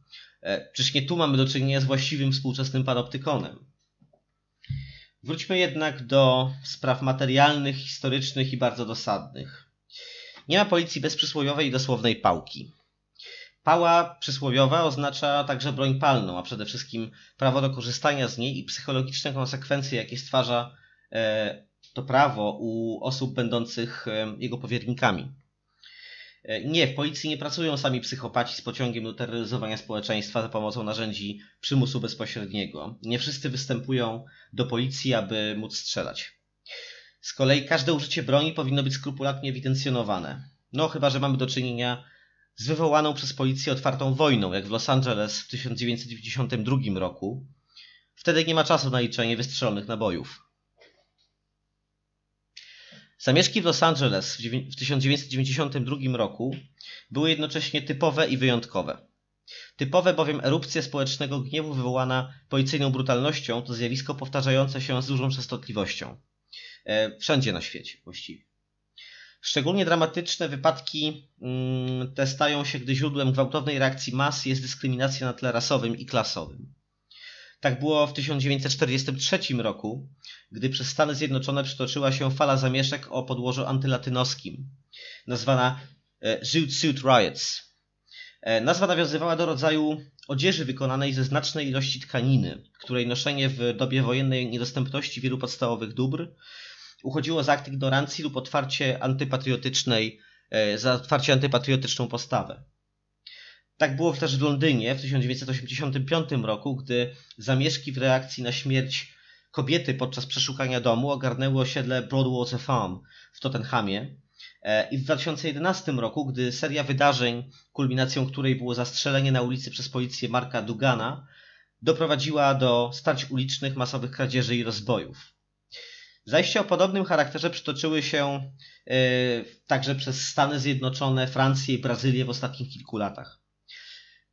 E, przecież nie tu mamy do czynienia z właściwym współczesnym panoptykonem. Wróćmy jednak do spraw materialnych, historycznych i bardzo dosadnych. Nie ma policji bezprzysłowiowej i dosłownej pałki. Pała przysłowiowa oznacza także broń palną, a przede wszystkim prawo do korzystania z niej i psychologiczne konsekwencje, jakie stwarza e, to prawo u osób będących jego powiernikami. E, nie, w policji nie pracują sami psychopaci z pociągiem do terroryzowania społeczeństwa za pomocą narzędzi przymusu bezpośredniego. Nie wszyscy występują do policji, aby móc strzelać. Z kolei każde użycie broni powinno być skrupulatnie ewidencjonowane. No, chyba że mamy do czynienia z wywołaną przez policję otwartą wojną, jak w Los Angeles w 1992 roku. Wtedy nie ma czasu na liczenie wystrzelonych nabojów. Zamieszki w Los Angeles w 1992 roku były jednocześnie typowe i wyjątkowe. Typowe bowiem erupcja społecznego gniewu wywołana policyjną brutalnością to zjawisko powtarzające się z dużą częstotliwością. E, wszędzie na świecie właściwie. Szczególnie dramatyczne wypadki mm, te stają się, gdy źródłem gwałtownej reakcji mas jest dyskryminacja na tle rasowym i klasowym. Tak było w 1943 roku, gdy przez Stany Zjednoczone przytoczyła się fala zamieszek o podłożu antylatynoskim, nazwana Zoot Suit Riots. E, nazwa nawiązywała do rodzaju odzieży wykonanej ze znacznej ilości tkaniny, której noszenie w dobie wojennej niedostępności wielu podstawowych dóbr uchodziło za akt ignorancji lub otwarcie antypatriotycznej, e, za otwarcie antypatriotyczną postawę. Tak było też w Londynie w 1985 roku, gdy zamieszki w reakcji na śmierć kobiety podczas przeszukania domu ogarnęły osiedle Broadwater Farm w Tottenhamie. E, I w 2011 roku, gdy seria wydarzeń, kulminacją której było zastrzelenie na ulicy przez policję Marka Dugana, doprowadziła do starć ulicznych, masowych kradzieży i rozbojów. Zajścia o podobnym charakterze przytoczyły się yy, także przez Stany Zjednoczone, Francję i Brazylię w ostatnich kilku latach.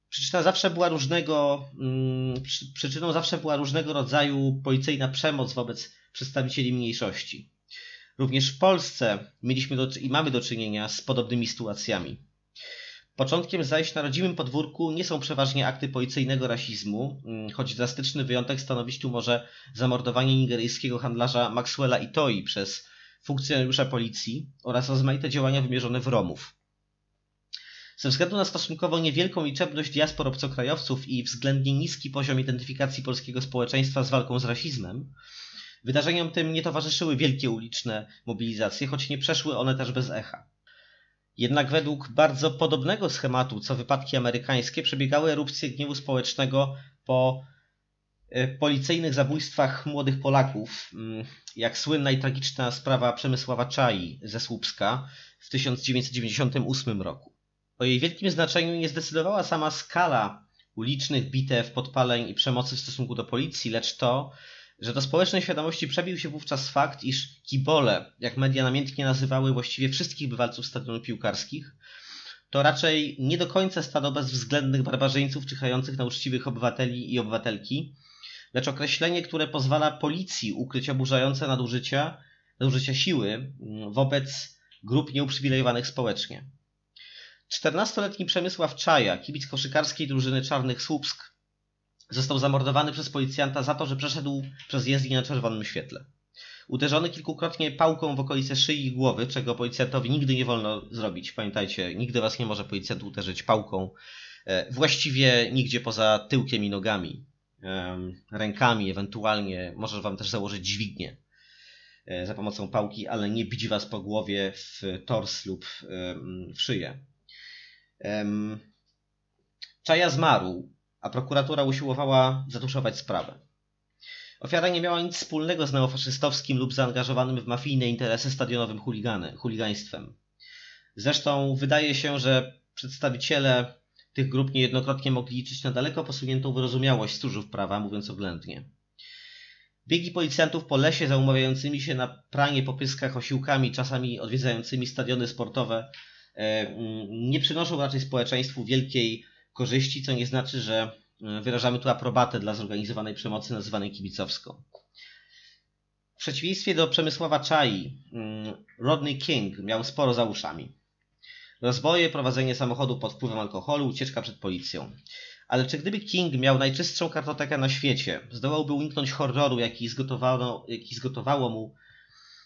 Przyczyna zawsze była różnego, yy, przyczyną zawsze była różnego rodzaju policyjna przemoc wobec przedstawicieli mniejszości. Również w Polsce mieliśmy do, i mamy do czynienia z podobnymi sytuacjami. Początkiem zajść na rodzimym podwórku nie są przeważnie akty policyjnego rasizmu, mm, choć drastyczny wyjątek stanowić tu może zamordowanie nigeryjskiego handlarza Maxwella Itoi przez funkcjonariusza policji oraz rozmaite działania wymierzone w Romów. Ze względu na stosunkowo niewielką liczebność diaspor obcokrajowców i względnie niski poziom identyfikacji polskiego społeczeństwa z walką z rasizmem, wydarzeniom tym nie towarzyszyły wielkie uliczne mobilizacje, choć nie przeszły one też bez echa. Jednak według bardzo podobnego schematu co wypadki amerykańskie przebiegały erupcje gniewu społecznego po e, policyjnych zabójstwach młodych Polaków, mm, jak słynna i tragiczna sprawa Przemysława Czai ze Słupska w 1998 roku. O jej wielkim znaczeniu nie zdecydowała sama skala ulicznych bitew, podpaleń i przemocy w stosunku do policji, lecz to, że do społecznej świadomości przebił się wówczas fakt, iż kibole, jak media namiętnie nazywały właściwie wszystkich bywalców stadionów piłkarskich, to raczej nie do końca stado bezwzględnych barbarzyńców czyhających na uczciwych obywateli i obywatelki, lecz określenie, które pozwala policji ukryć oburzające nadużycia, nadużycia siły mm, wobec grup nieuprzywilejowanych społecznie. 14-letni Przemysław Czaja, kibic koszykarskiej drużyny Czarnych Słupsk, Został zamordowany przez policjanta za to, że przeszedł przez jezdnię na czerwonym świetle. Uderzony kilkukrotnie pałką w okolice szyi i głowy, czego policjantowi nigdy nie wolno zrobić. Pamiętajcie, nigdy was nie może policjant uderzyć pałką. E, właściwie nigdzie poza tyłkiem i nogami. Rękami, ewentualnie może wam też założyć dźwignię e, za pomocą pałki, ale nie bić was po głowie w tors lub w szyję. Czaja zmarł a prokuratura usiłowała zatuszować sprawę. Ofiara nie miała nic wspólnego z neofaszystowskim lub zaangażowanym w mafijne interesy stadionowym chuligany, chuligaństwem. Zresztą wydaje się, że przedstawiciele tych grup niejednokrotnie mogli liczyć na daleko posuniętą wyrozumiałość stróżów prawa, mówiąc oględnie. Biegi policjantów po lesie zaumawiającymi się na pranie po pyskach osiłkami, czasami odwiedzającymi stadiony sportowe, e, nie przynoszą raczej społeczeństwu wielkiej korzyści, co nie znaczy, że e, wyrażamy tu aprobatę dla zorganizowanej przemocy nazywanej kibicowską. W przeciwieństwie do Przemysława Czai, Rodney King miał sporo za uszami. Rozboje, prowadzenie samochodu pod wpływem alkoholu, ucieczka przed policją. Ale czy gdyby King miał najczystszą kartotekę na świecie, zdołałby uniknąć horroru, jaki jaki zgotowało mu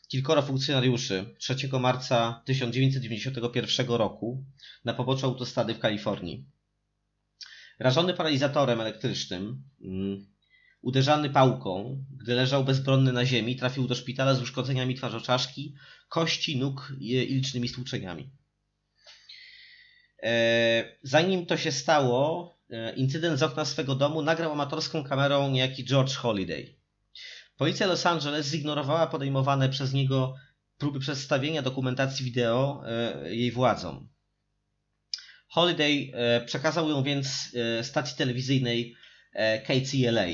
kilkoro funkcjonariuszy 3 marca 1991 roku na poboczu autostrady w Kalifornii. Rażony paralizatorem elektrycznym, mm, uderzany pałką, gdy leżał bezbronny na ziemi, trafił do szpitala z uszkodzeniami twarzoczaszki, kości, nóg i licznymi stłuczeniami. E, zanim to się stało, e, incydent z okna swego domu nagrał amatorską kamerą niejaki George Holiday. Policja Los Angeles zignorowała podejmowane przez niego próby przedstawienia dokumentacji wideo e, jej władzom. Holiday e, przekazał ją więc e, stacji telewizyjnej e, KCLA.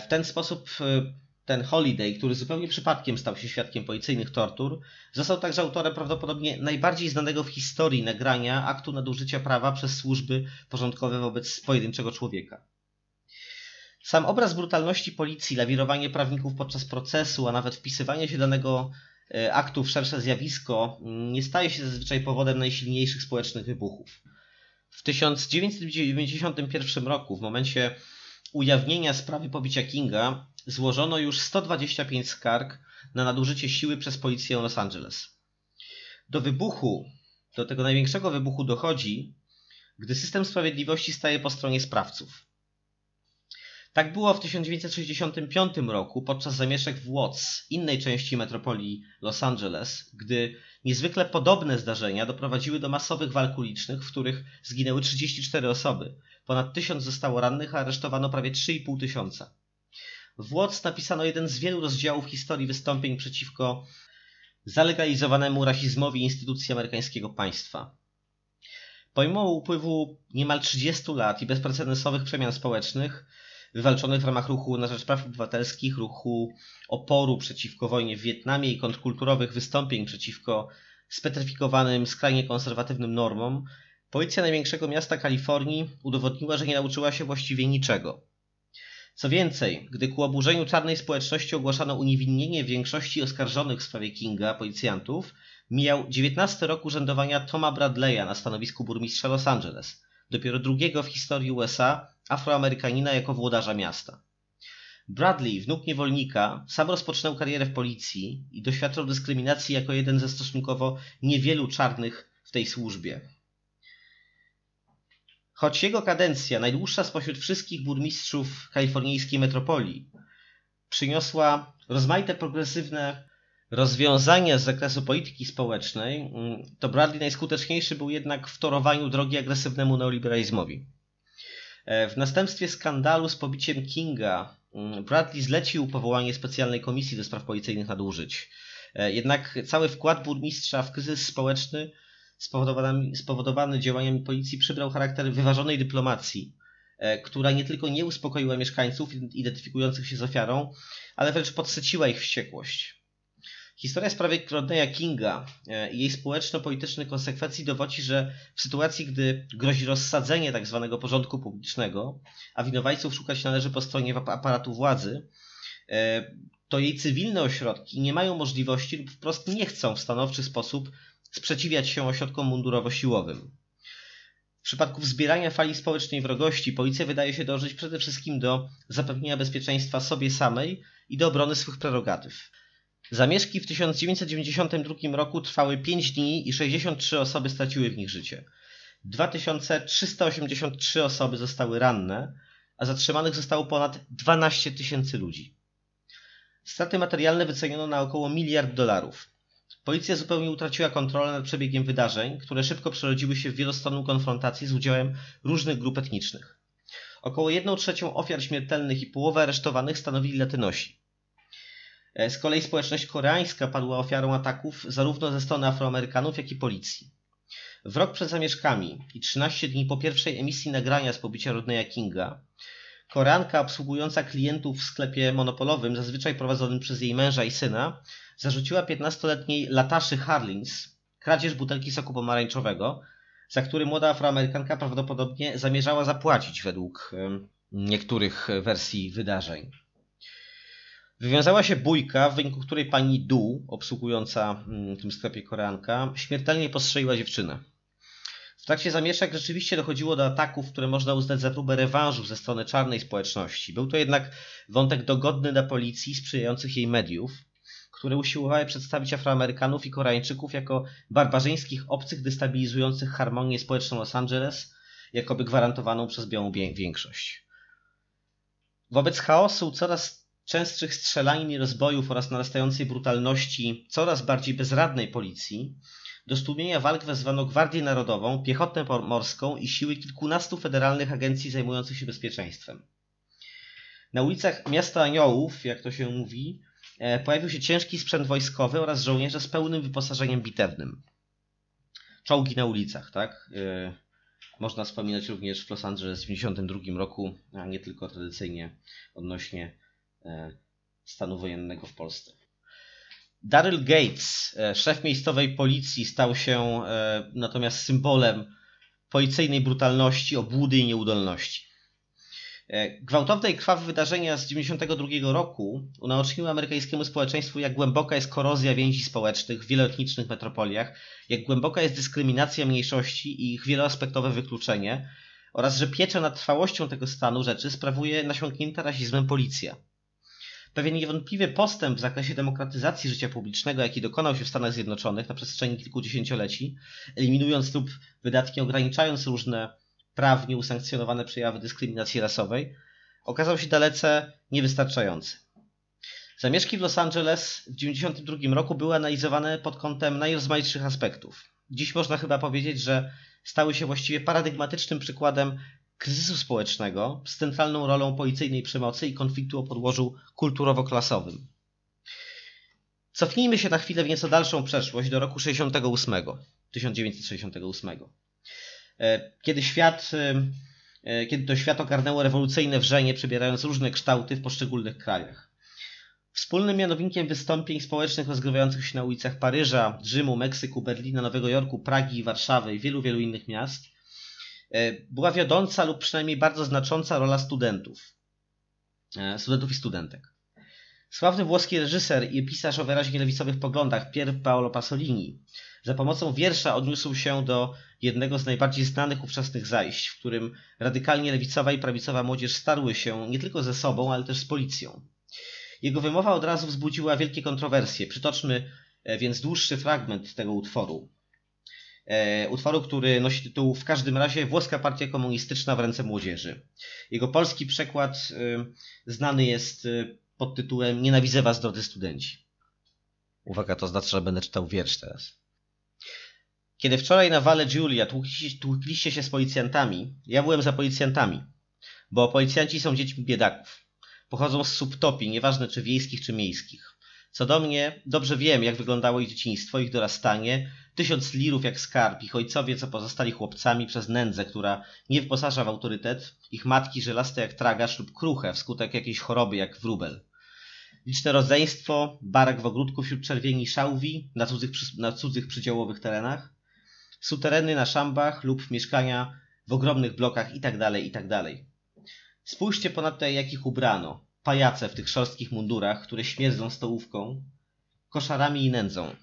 W ten sposób ten Holiday, który zupełnie przypadkiem stał się świadkiem policyjnych tortur, został także autorem prawdopodobnie najbardziej znanego w historii nagrania aktu nadużycia prawa przez służby porządkowe wobec pojedynczego człowieka. Sam obraz brutalności policji, lawirowanie prawników podczas procesu, a nawet wpisywanie się danego aktów szersze zjawisko mm, nie staje się zazwyczaj powodem najsilniejszych społecznych wybuchów. W 1991 roku, w momencie ujawnienia sprawy pobicia Kinga, złożono już 125 skarg na nadużycie siły przez policję Los Angeles. Do wybuchu, do tego największego wybuchu dochodzi, gdy system sprawiedliwości staje po stronie sprawców. Tak było w 1965 roku podczas zamieszek w Watts, innej części metropolii Los Angeles, gdy niezwykle podobne zdarzenia doprowadziły do masowych walk ulicznych, w których zginęły 34 osoby. Ponad tysiąc zostało rannych, a aresztowano prawie 3,5 tysiąca. W Watts napisano jeden z wielu rozdziałów historii wystąpień przeciwko zalegalizowanemu rasizmowi instytucji amerykańskiego państwa. Pomimo upływu niemal 30 lat i bezprecedensowych przemian społecznych, wywalczonych w ramach ruchu na rzecz praw obywatelskich, ruchu oporu przeciwko wojnie w Wietnamie i kontrkulturowych wystąpień przeciwko spetryfikowanym, skrajnie konserwatywnym normom, policja największego miasta Kalifornii udowodniła, że nie nauczyła się właściwie niczego. Co więcej, gdy ku oburzeniu czarnej społeczności ogłaszano uniewinnienie większości oskarżonych w sprawie Kinga policjantów, mijał 19 rok urzędowania Toma Bradley'a na stanowisku burmistrza Los Angeles, dopiero drugiego w historii USA Afroamerykanina jako włodarza miasta. Bradley, wnuk niewolnika, sam rozpoczynał karierę w policji i doświadczał dyskryminacji jako jeden ze stosunkowo niewielu czarnych w tej służbie. Choć jego kadencja, najdłuższa spośród wszystkich burmistrzów kalifornijskiej metropolii, przyniosła rozmaite progresywne rozwiązania z zakresu polityki społecznej, to Bradley najskuteczniejszy był jednak w torowaniu drogi agresywnemu neoliberalizmowi. E, w następstwie skandalu z pobiciem Kinga mm, Bradley zlecił powołanie specjalnej komisji do spraw policyjnych nadużyć. E, jednak cały wkład burmistrza w kryzys społeczny spowodowany, spowodowany działaniami policji przybrał charakter wyważonej dyplomacji, e, która nie tylko nie uspokoiła mieszkańców identyfikujących się z ofiarą, ale wręcz podsyciła ich wściekłość. Historia sprawy Rodneya Kinga e, i jej społeczno-politycznych konsekwencji dowodzi, że w sytuacji, gdy grozi rozsadzenie tzw. Tak porządku publicznego, a winowajców szukać należy po stronie aparatu władzy, e, to jej cywilne ośrodki nie mają możliwości lub wprost nie chcą w stanowczy sposób sprzeciwiać się ośrodkom mundurowo-siłowym. W przypadku wzbierania fali społecznej wrogości policja wydaje się dążyć przede wszystkim do zapewnienia bezpieczeństwa sobie samej i do obrony swych prerogatyw. Zamieszki w 1992 roku trwały 5 dni i 63 osoby straciły w nich życie. 2383 osoby zostały ranne, a zatrzymanych zostało ponad 12 tysięcy ludzi. Straty materialne wyceniono na około miliard dolarów. Policja zupełnie utraciła kontrolę nad przebiegiem wydarzeń, które szybko przerodziły się w wielostronną konfrontację z udziałem różnych grup etnicznych. Około 1 trzecią ofiar śmiertelnych i połowę aresztowanych stanowili latynosi. E, z kolei społeczność koreańska padła ofiarą ataków zarówno ze strony Afroamerykanów, jak i policji. W rok przed zamieszkami i 13 dni po pierwszej emisji nagrania z pobicia Rodneya Kinga, Koreanka obsługująca klientów w sklepie monopolowym, zazwyczaj prowadzonym przez jej męża i syna, zarzuciła 15-letniej Lataszy Harlins kradzież butelki soku pomarańczowego, za który młoda Afroamerykanka prawdopodobnie zamierzała zapłacić według niektórych wersji wydarzeń. Wywiązała się bójka, w wyniku której pani Du, obsługująca mm, w tym sklepie Koreanka, śmiertelnie postrzeliła dziewczynę. W trakcie zamieszek rzeczywiście dochodziło do ataków, które można uznać za próbę rewanżu ze strony czarnej społeczności. Był to jednak wątek dogodny dla policji sprzyjających jej mediów, które usiłowały przedstawić Afroamerykanów i Koreańczyków jako barbarzyńskich obcych destabilizujących harmonię społeczną Los Angeles, jakoby gwarantowaną przez białą większość. Wobec chaosu coraz częstszych strzelanin i rozbojów oraz narastającej brutalności coraz bardziej bezradnej policji, do stłumienia walk wezwano Gwardię Narodową, Piechotę Morską i siły kilkunastu federalnych agencji zajmujących się bezpieczeństwem. Na ulicach miasta Aniołów, jak to się mówi, e, pojawił się ciężki sprzęt wojskowy oraz żołnierze z pełnym wyposażeniem bitewnym. Czołgi na ulicach, tak? E, można wspominać również w Los Angeles w 1992 roku, a nie tylko tradycyjnie odnośnie stanu wojennego w Polsce. Daryl Gates, e, szef miejscowej policji, stał się e, natomiast symbolem policyjnej brutalności, obłudy i nieudolności. E, gwałtowne i krwawe wydarzenia z 1992 roku unaoczniły amerykańskiemu społeczeństwu, jak głęboka jest korozja więzi społecznych w wieloetnicznych metropoliach, jak głęboka jest dyskryminacja mniejszości i ich wieloaspektowe wykluczenie oraz że pieczę nad trwałością tego stanu rzeczy sprawuje nasiąknięta rasizmem policja. Pewien niewątpliwy postęp w zakresie demokratyzacji życia publicznego, jaki dokonał się w Stanach Zjednoczonych na przestrzeni kilku dziesięcioleci, eliminując lub wydatki ograniczając różne prawnie usankcjonowane przejawy dyskryminacji rasowej, okazał się dalece niewystarczający. Zamieszki w Los Angeles w 1992 roku były analizowane pod kątem najrozmaitszych aspektów. Dziś można chyba powiedzieć, że stały się właściwie paradygmatycznym przykładem kryzysu społecznego z centralną rolą policyjnej przemocy i konfliktu o podłożu kulturowo-klasowym. Cofnijmy się na chwilę w nieco dalszą przeszłość do roku 68, 1968. E, kiedy świat, e, e, kiedy to świat ogarnęło rewolucyjne wrzenie, przybierając różne kształty w poszczególnych krajach. Wspólnym mianownikiem wystąpień społecznych rozgrywających się na ulicach Paryża, Rzymu, Meksyku, Berlina, Nowego Jorku, Pragi, Warszawy i wielu, wielu innych miast była wiodąca lub przynajmniej bardzo znacząca rola studentów. Studentów i studentek. Sławny włoski reżyser i pisarz o wyraźnie lewicowych poglądach Pier Paolo Pasolini za pomocą wiersza odniósł się do jednego z najbardziej znanych ówczesnych zajść, w którym radykalnie lewicowa i prawicowa młodzież starły się nie tylko ze sobą, ale też z policją. Jego wymowa od razu wzbudziła wielkie kontrowersje. Przytoczmy e, więc dłuższy fragment tego utworu. E, utworu, który nosi tytuł w każdym razie Włoska Partia Komunistyczna w ręce młodzieży. Jego polski przekład e, znany jest pod tytułem Nienawidzę was, drodzy studenci. Uwaga, to znaczy, że będę czytał wiersz teraz. Kiedy wczoraj na Wale Giulia tłukliście się z policjantami, ja byłem za policjantami, bo policjanci są dziećmi biedaków. Pochodzą z subtopii, nieważne czy wiejskich, czy miejskich. Co do mnie, dobrze wiem, jak wyglądało ich dzieciństwo, ich dorastanie, tysiąc lirów jak skarb, ich ojcowie, co pozostali chłopcami przez nędzę, która nie wyposaża w autorytet, ich matki żelaste jak tragarz lub kruche wskutek jakiejś choroby jak wróbel. Liczne rodzeństwo, barak w ogródku wśród czerwieni szałwi na cudzych, na cudzych przydziałowych terenach, sutereny na szambach lub mieszkania w ogromnych blokach itd., itd. Spójrzcie ponadto jak ich ubrano. Pajace w tych szorstkich mundurach, które śmierdzą stołówką, koszarami i nędzą.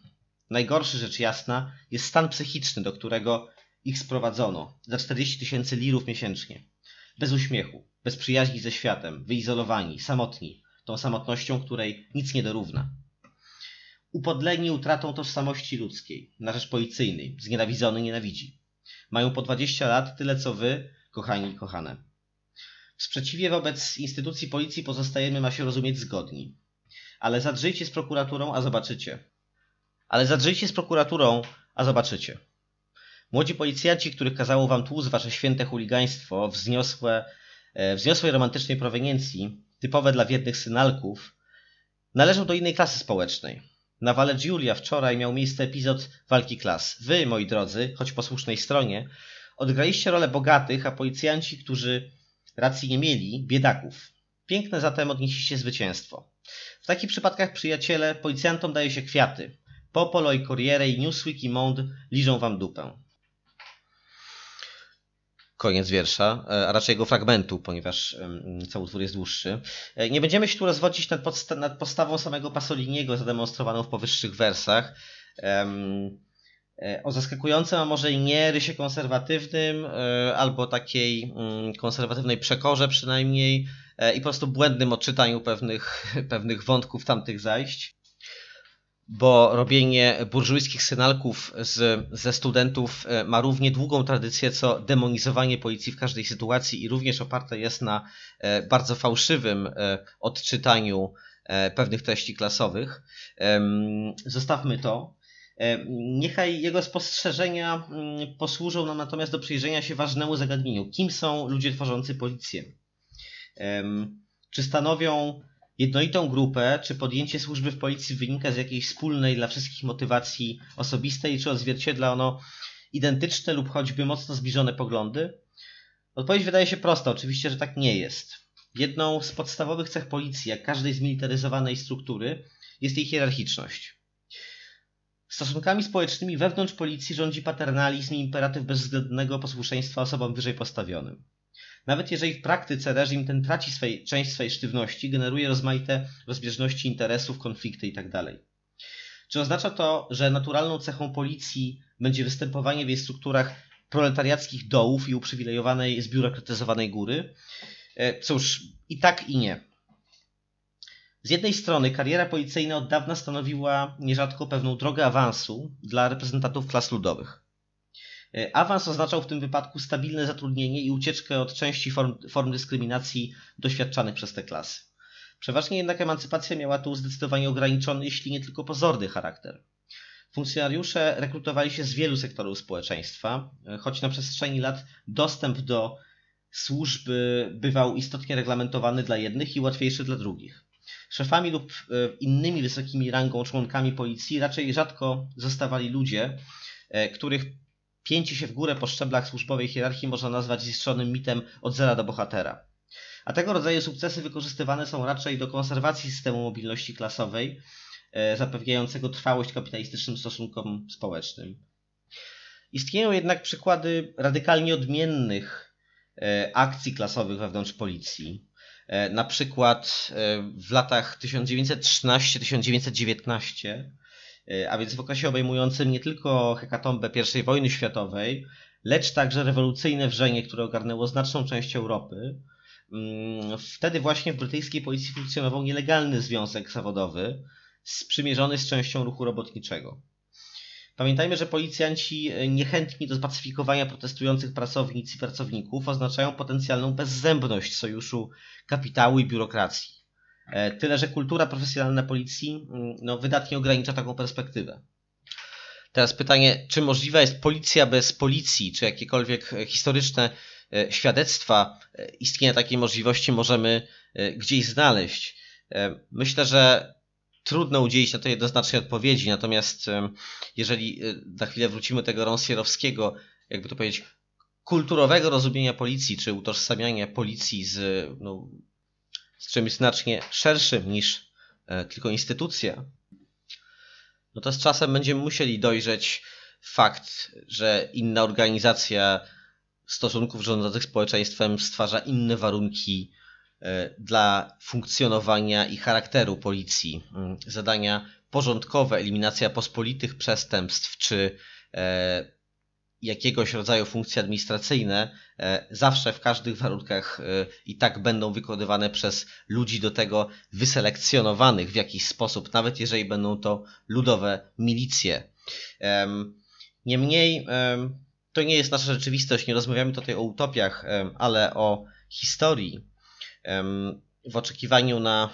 Najgorszy rzecz jasna jest stan psychiczny, do którego ich sprowadzono za 40 tysięcy lirów miesięcznie. Bez uśmiechu, bez przyjaźni ze światem, wyizolowani, samotni, tą samotnością, której nic nie dorówna upodleni utratą tożsamości ludzkiej, na rzecz policyjnej, znienawidzony nienawidzi. Mają po 20 lat tyle co wy, kochani i kochane. W sprzeciwie wobec instytucji policji pozostajemy, ma się rozumieć, zgodni. Ale zadrzyjcie z prokuraturą, a zobaczycie. Ale zadrzyjcie z prokuraturą, a zobaczycie. Młodzi policjanci, których kazało wam tłuc wasze święte chuligaństwo, wzniosłe, e, wzniosłej romantycznej proweniencji, typowe dla wiednych synalków, należą do innej klasy społecznej. Na Wale Giulia wczoraj miał miejsce epizod walki klas. Wy, moi drodzy, choć po słusznej stronie, odgraliście rolę bogatych, a policjanci, którzy racji nie mieli, biedaków. Piękne zatem odnieśliście zwycięstwo. W takich przypadkach, przyjaciele, policjantom daje się kwiaty. Popolo i Corriere i Newsweek i Monde liżą wam dupę. Koniec wiersza, e, a raczej jego fragmentu, ponieważ cały utwór jest dłuższy. E, nie będziemy się tu rozwodzić nad, podsta nad postawą samego Pasoliniego zademonstrowaną w powyższych wersach. E, o zaskakującym, a może i nie rysie konserwatywnym, albo takiej mm, konserwatywnej przekorze przynajmniej i po prostu błędnym odczytaniu pewnych, pewnych wątków tamtych zajść bo robienie burżujskich synalków z, ze studentów e, ma równie długą tradycję co demonizowanie policji w każdej sytuacji i również oparte jest na e, bardzo fałszywym e, odczytaniu pewnych treści klasowych. Zostawmy to. Niechaj jego spostrzeżenia mm, posłużą nam natomiast do przyjrzenia się ważnemu zagadnieniu. Kim są ludzie tworzący policję? Czy stanowią jednolitą grupę, czy podjęcie służby w policji wynika z jakiejś wspólnej dla wszystkich motywacji osobistej, czy odzwierciedla ono identyczne lub choćby mocno zbliżone poglądy? Odpowiedź wydaje się prosta, oczywiście, że tak nie jest. Jedną z podstawowych cech policji, jak każdej zmilitaryzowanej struktury, jest jej hierarchiczność. Stosunkami społecznymi wewnątrz policji rządzi paternalizm i imperatyw bezwzględnego posłuszeństwa osobom wyżej postawionym. Nawet jeżeli w praktyce reżim ten traci swej, część swojej sztywności, generuje rozmaite rozbieżności interesów, konflikty itd. Czy oznacza to, że naturalną cechą policji będzie występowanie w jej strukturach proletariackich dołów i uprzywilejowanej, zbiurokratyzowanej góry? E, Cóż, i tak i nie. Z jednej strony kariera policyjna od dawna stanowiła nierzadko pewną drogę awansu dla reprezentantów klas ludowych. E, Awans oznaczał w tym wypadku stabilne zatrudnienie i ucieczkę od części form, form dyskryminacji doświadczanych przez te klasy. Przeważnie jednak emancypacja miała tu zdecydowanie ograniczony, jeśli nie tylko pozorny charakter. Funkcjonariusze rekrutowali się z wielu sektorów społeczeństwa, e, choć na przestrzeni lat dostęp do służby bywał istotnie reglamentowany dla jednych i łatwiejszy dla drugich. Szefami lub e, innymi wysokimi rangą członkami policji raczej rzadko zostawali ludzie, których pięcie się w górę po szczeblach służbowej hierarchii można nazwać zistrzonym mitem od zera do bohatera. A tego rodzaju sukcesy wykorzystywane są raczej do konserwacji systemu mobilności klasowej, e, zapewniającego trwałość kapitalistycznym stosunkom społecznym. Istnieją jednak przykłady radykalnie odmiennych e, akcji klasowych wewnątrz policji. E, Na przykład w latach 1913-1919, e, a więc w okresie obejmującym nie tylko hekatombę I wojny światowej, lecz także rewolucyjne wrzenie, które ogarnęło znaczną część Europy. Mm, Wtedy właśnie w brytyjskiej policji funkcjonował nielegalny związek zawodowy, sprzymierzony z częścią ruchu robotniczego. Pamiętajmy, że policjanci e, niechętni do spacyfikowania protestujących pracownic i pracowników oznaczają potencjalną bezzębność sojuszu kapitału i biurokracji. E, Tyle, że kultura profesjonalna policji mm, no, wydatnie ogranicza taką perspektywę. Teraz pytanie, czy możliwa jest policja bez policji, czy jakiekolwiek e, historyczne e, świadectwa istnienia takiej możliwości możemy gdzieś znaleźć? Myślę, że trudno udzielić na to jednoznacznej odpowiedzi, natomiast jeżeli za chwilę wrócimy do tego Ronsierowskiego, jakby to powiedzieć, kulturowego rozumienia policji, czy utożsamiania policji z, no, z czymś znacznie szerszym niż e, tylko instytucja, no to z czasem będziemy musieli dojrzeć fakt, że inna organizacja stosunków rządzących społeczeństwem stwarza inne warunki e, dla funkcjonowania i charakteru policji. Mm, Zadania porządkowe, eliminacja pospolitych przestępstw czy e, jakiegoś rodzaju funkcje administracyjne e, zawsze w każdych warunkach e, i tak będą wykonywane przez ludzi do tego wyselekcjonowanych w jakiś sposób, nawet jeżeli będą to ludowe milicje. Em, Niemniej em, to nie jest nasza rzeczywistość, nie rozmawiamy tutaj o utopiach, ale o historii. W oczekiwaniu na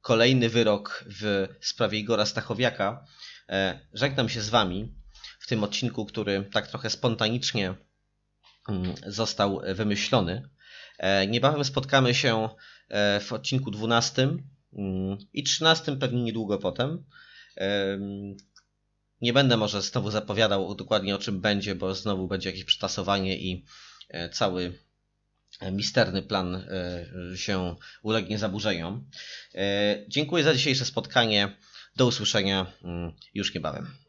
kolejny wyrok w sprawie Igora Stachowiaka e, żegnam się z Wami w tym odcinku, który tak trochę spontanicznie mm, został wymyślony. E, Niebawem spotkamy się e, w odcinku 12 mm, i 13 pewnie niedługo potem. Em, Nie będę może znowu zapowiadał dokładnie o czym będzie, bo znowu będzie jakieś przetasowanie i e, cały e, misterny plan e, się ulegnie zaburzeniom. E, Dziękuję za dzisiejsze spotkanie. Do usłyszenia mm, już niebawem.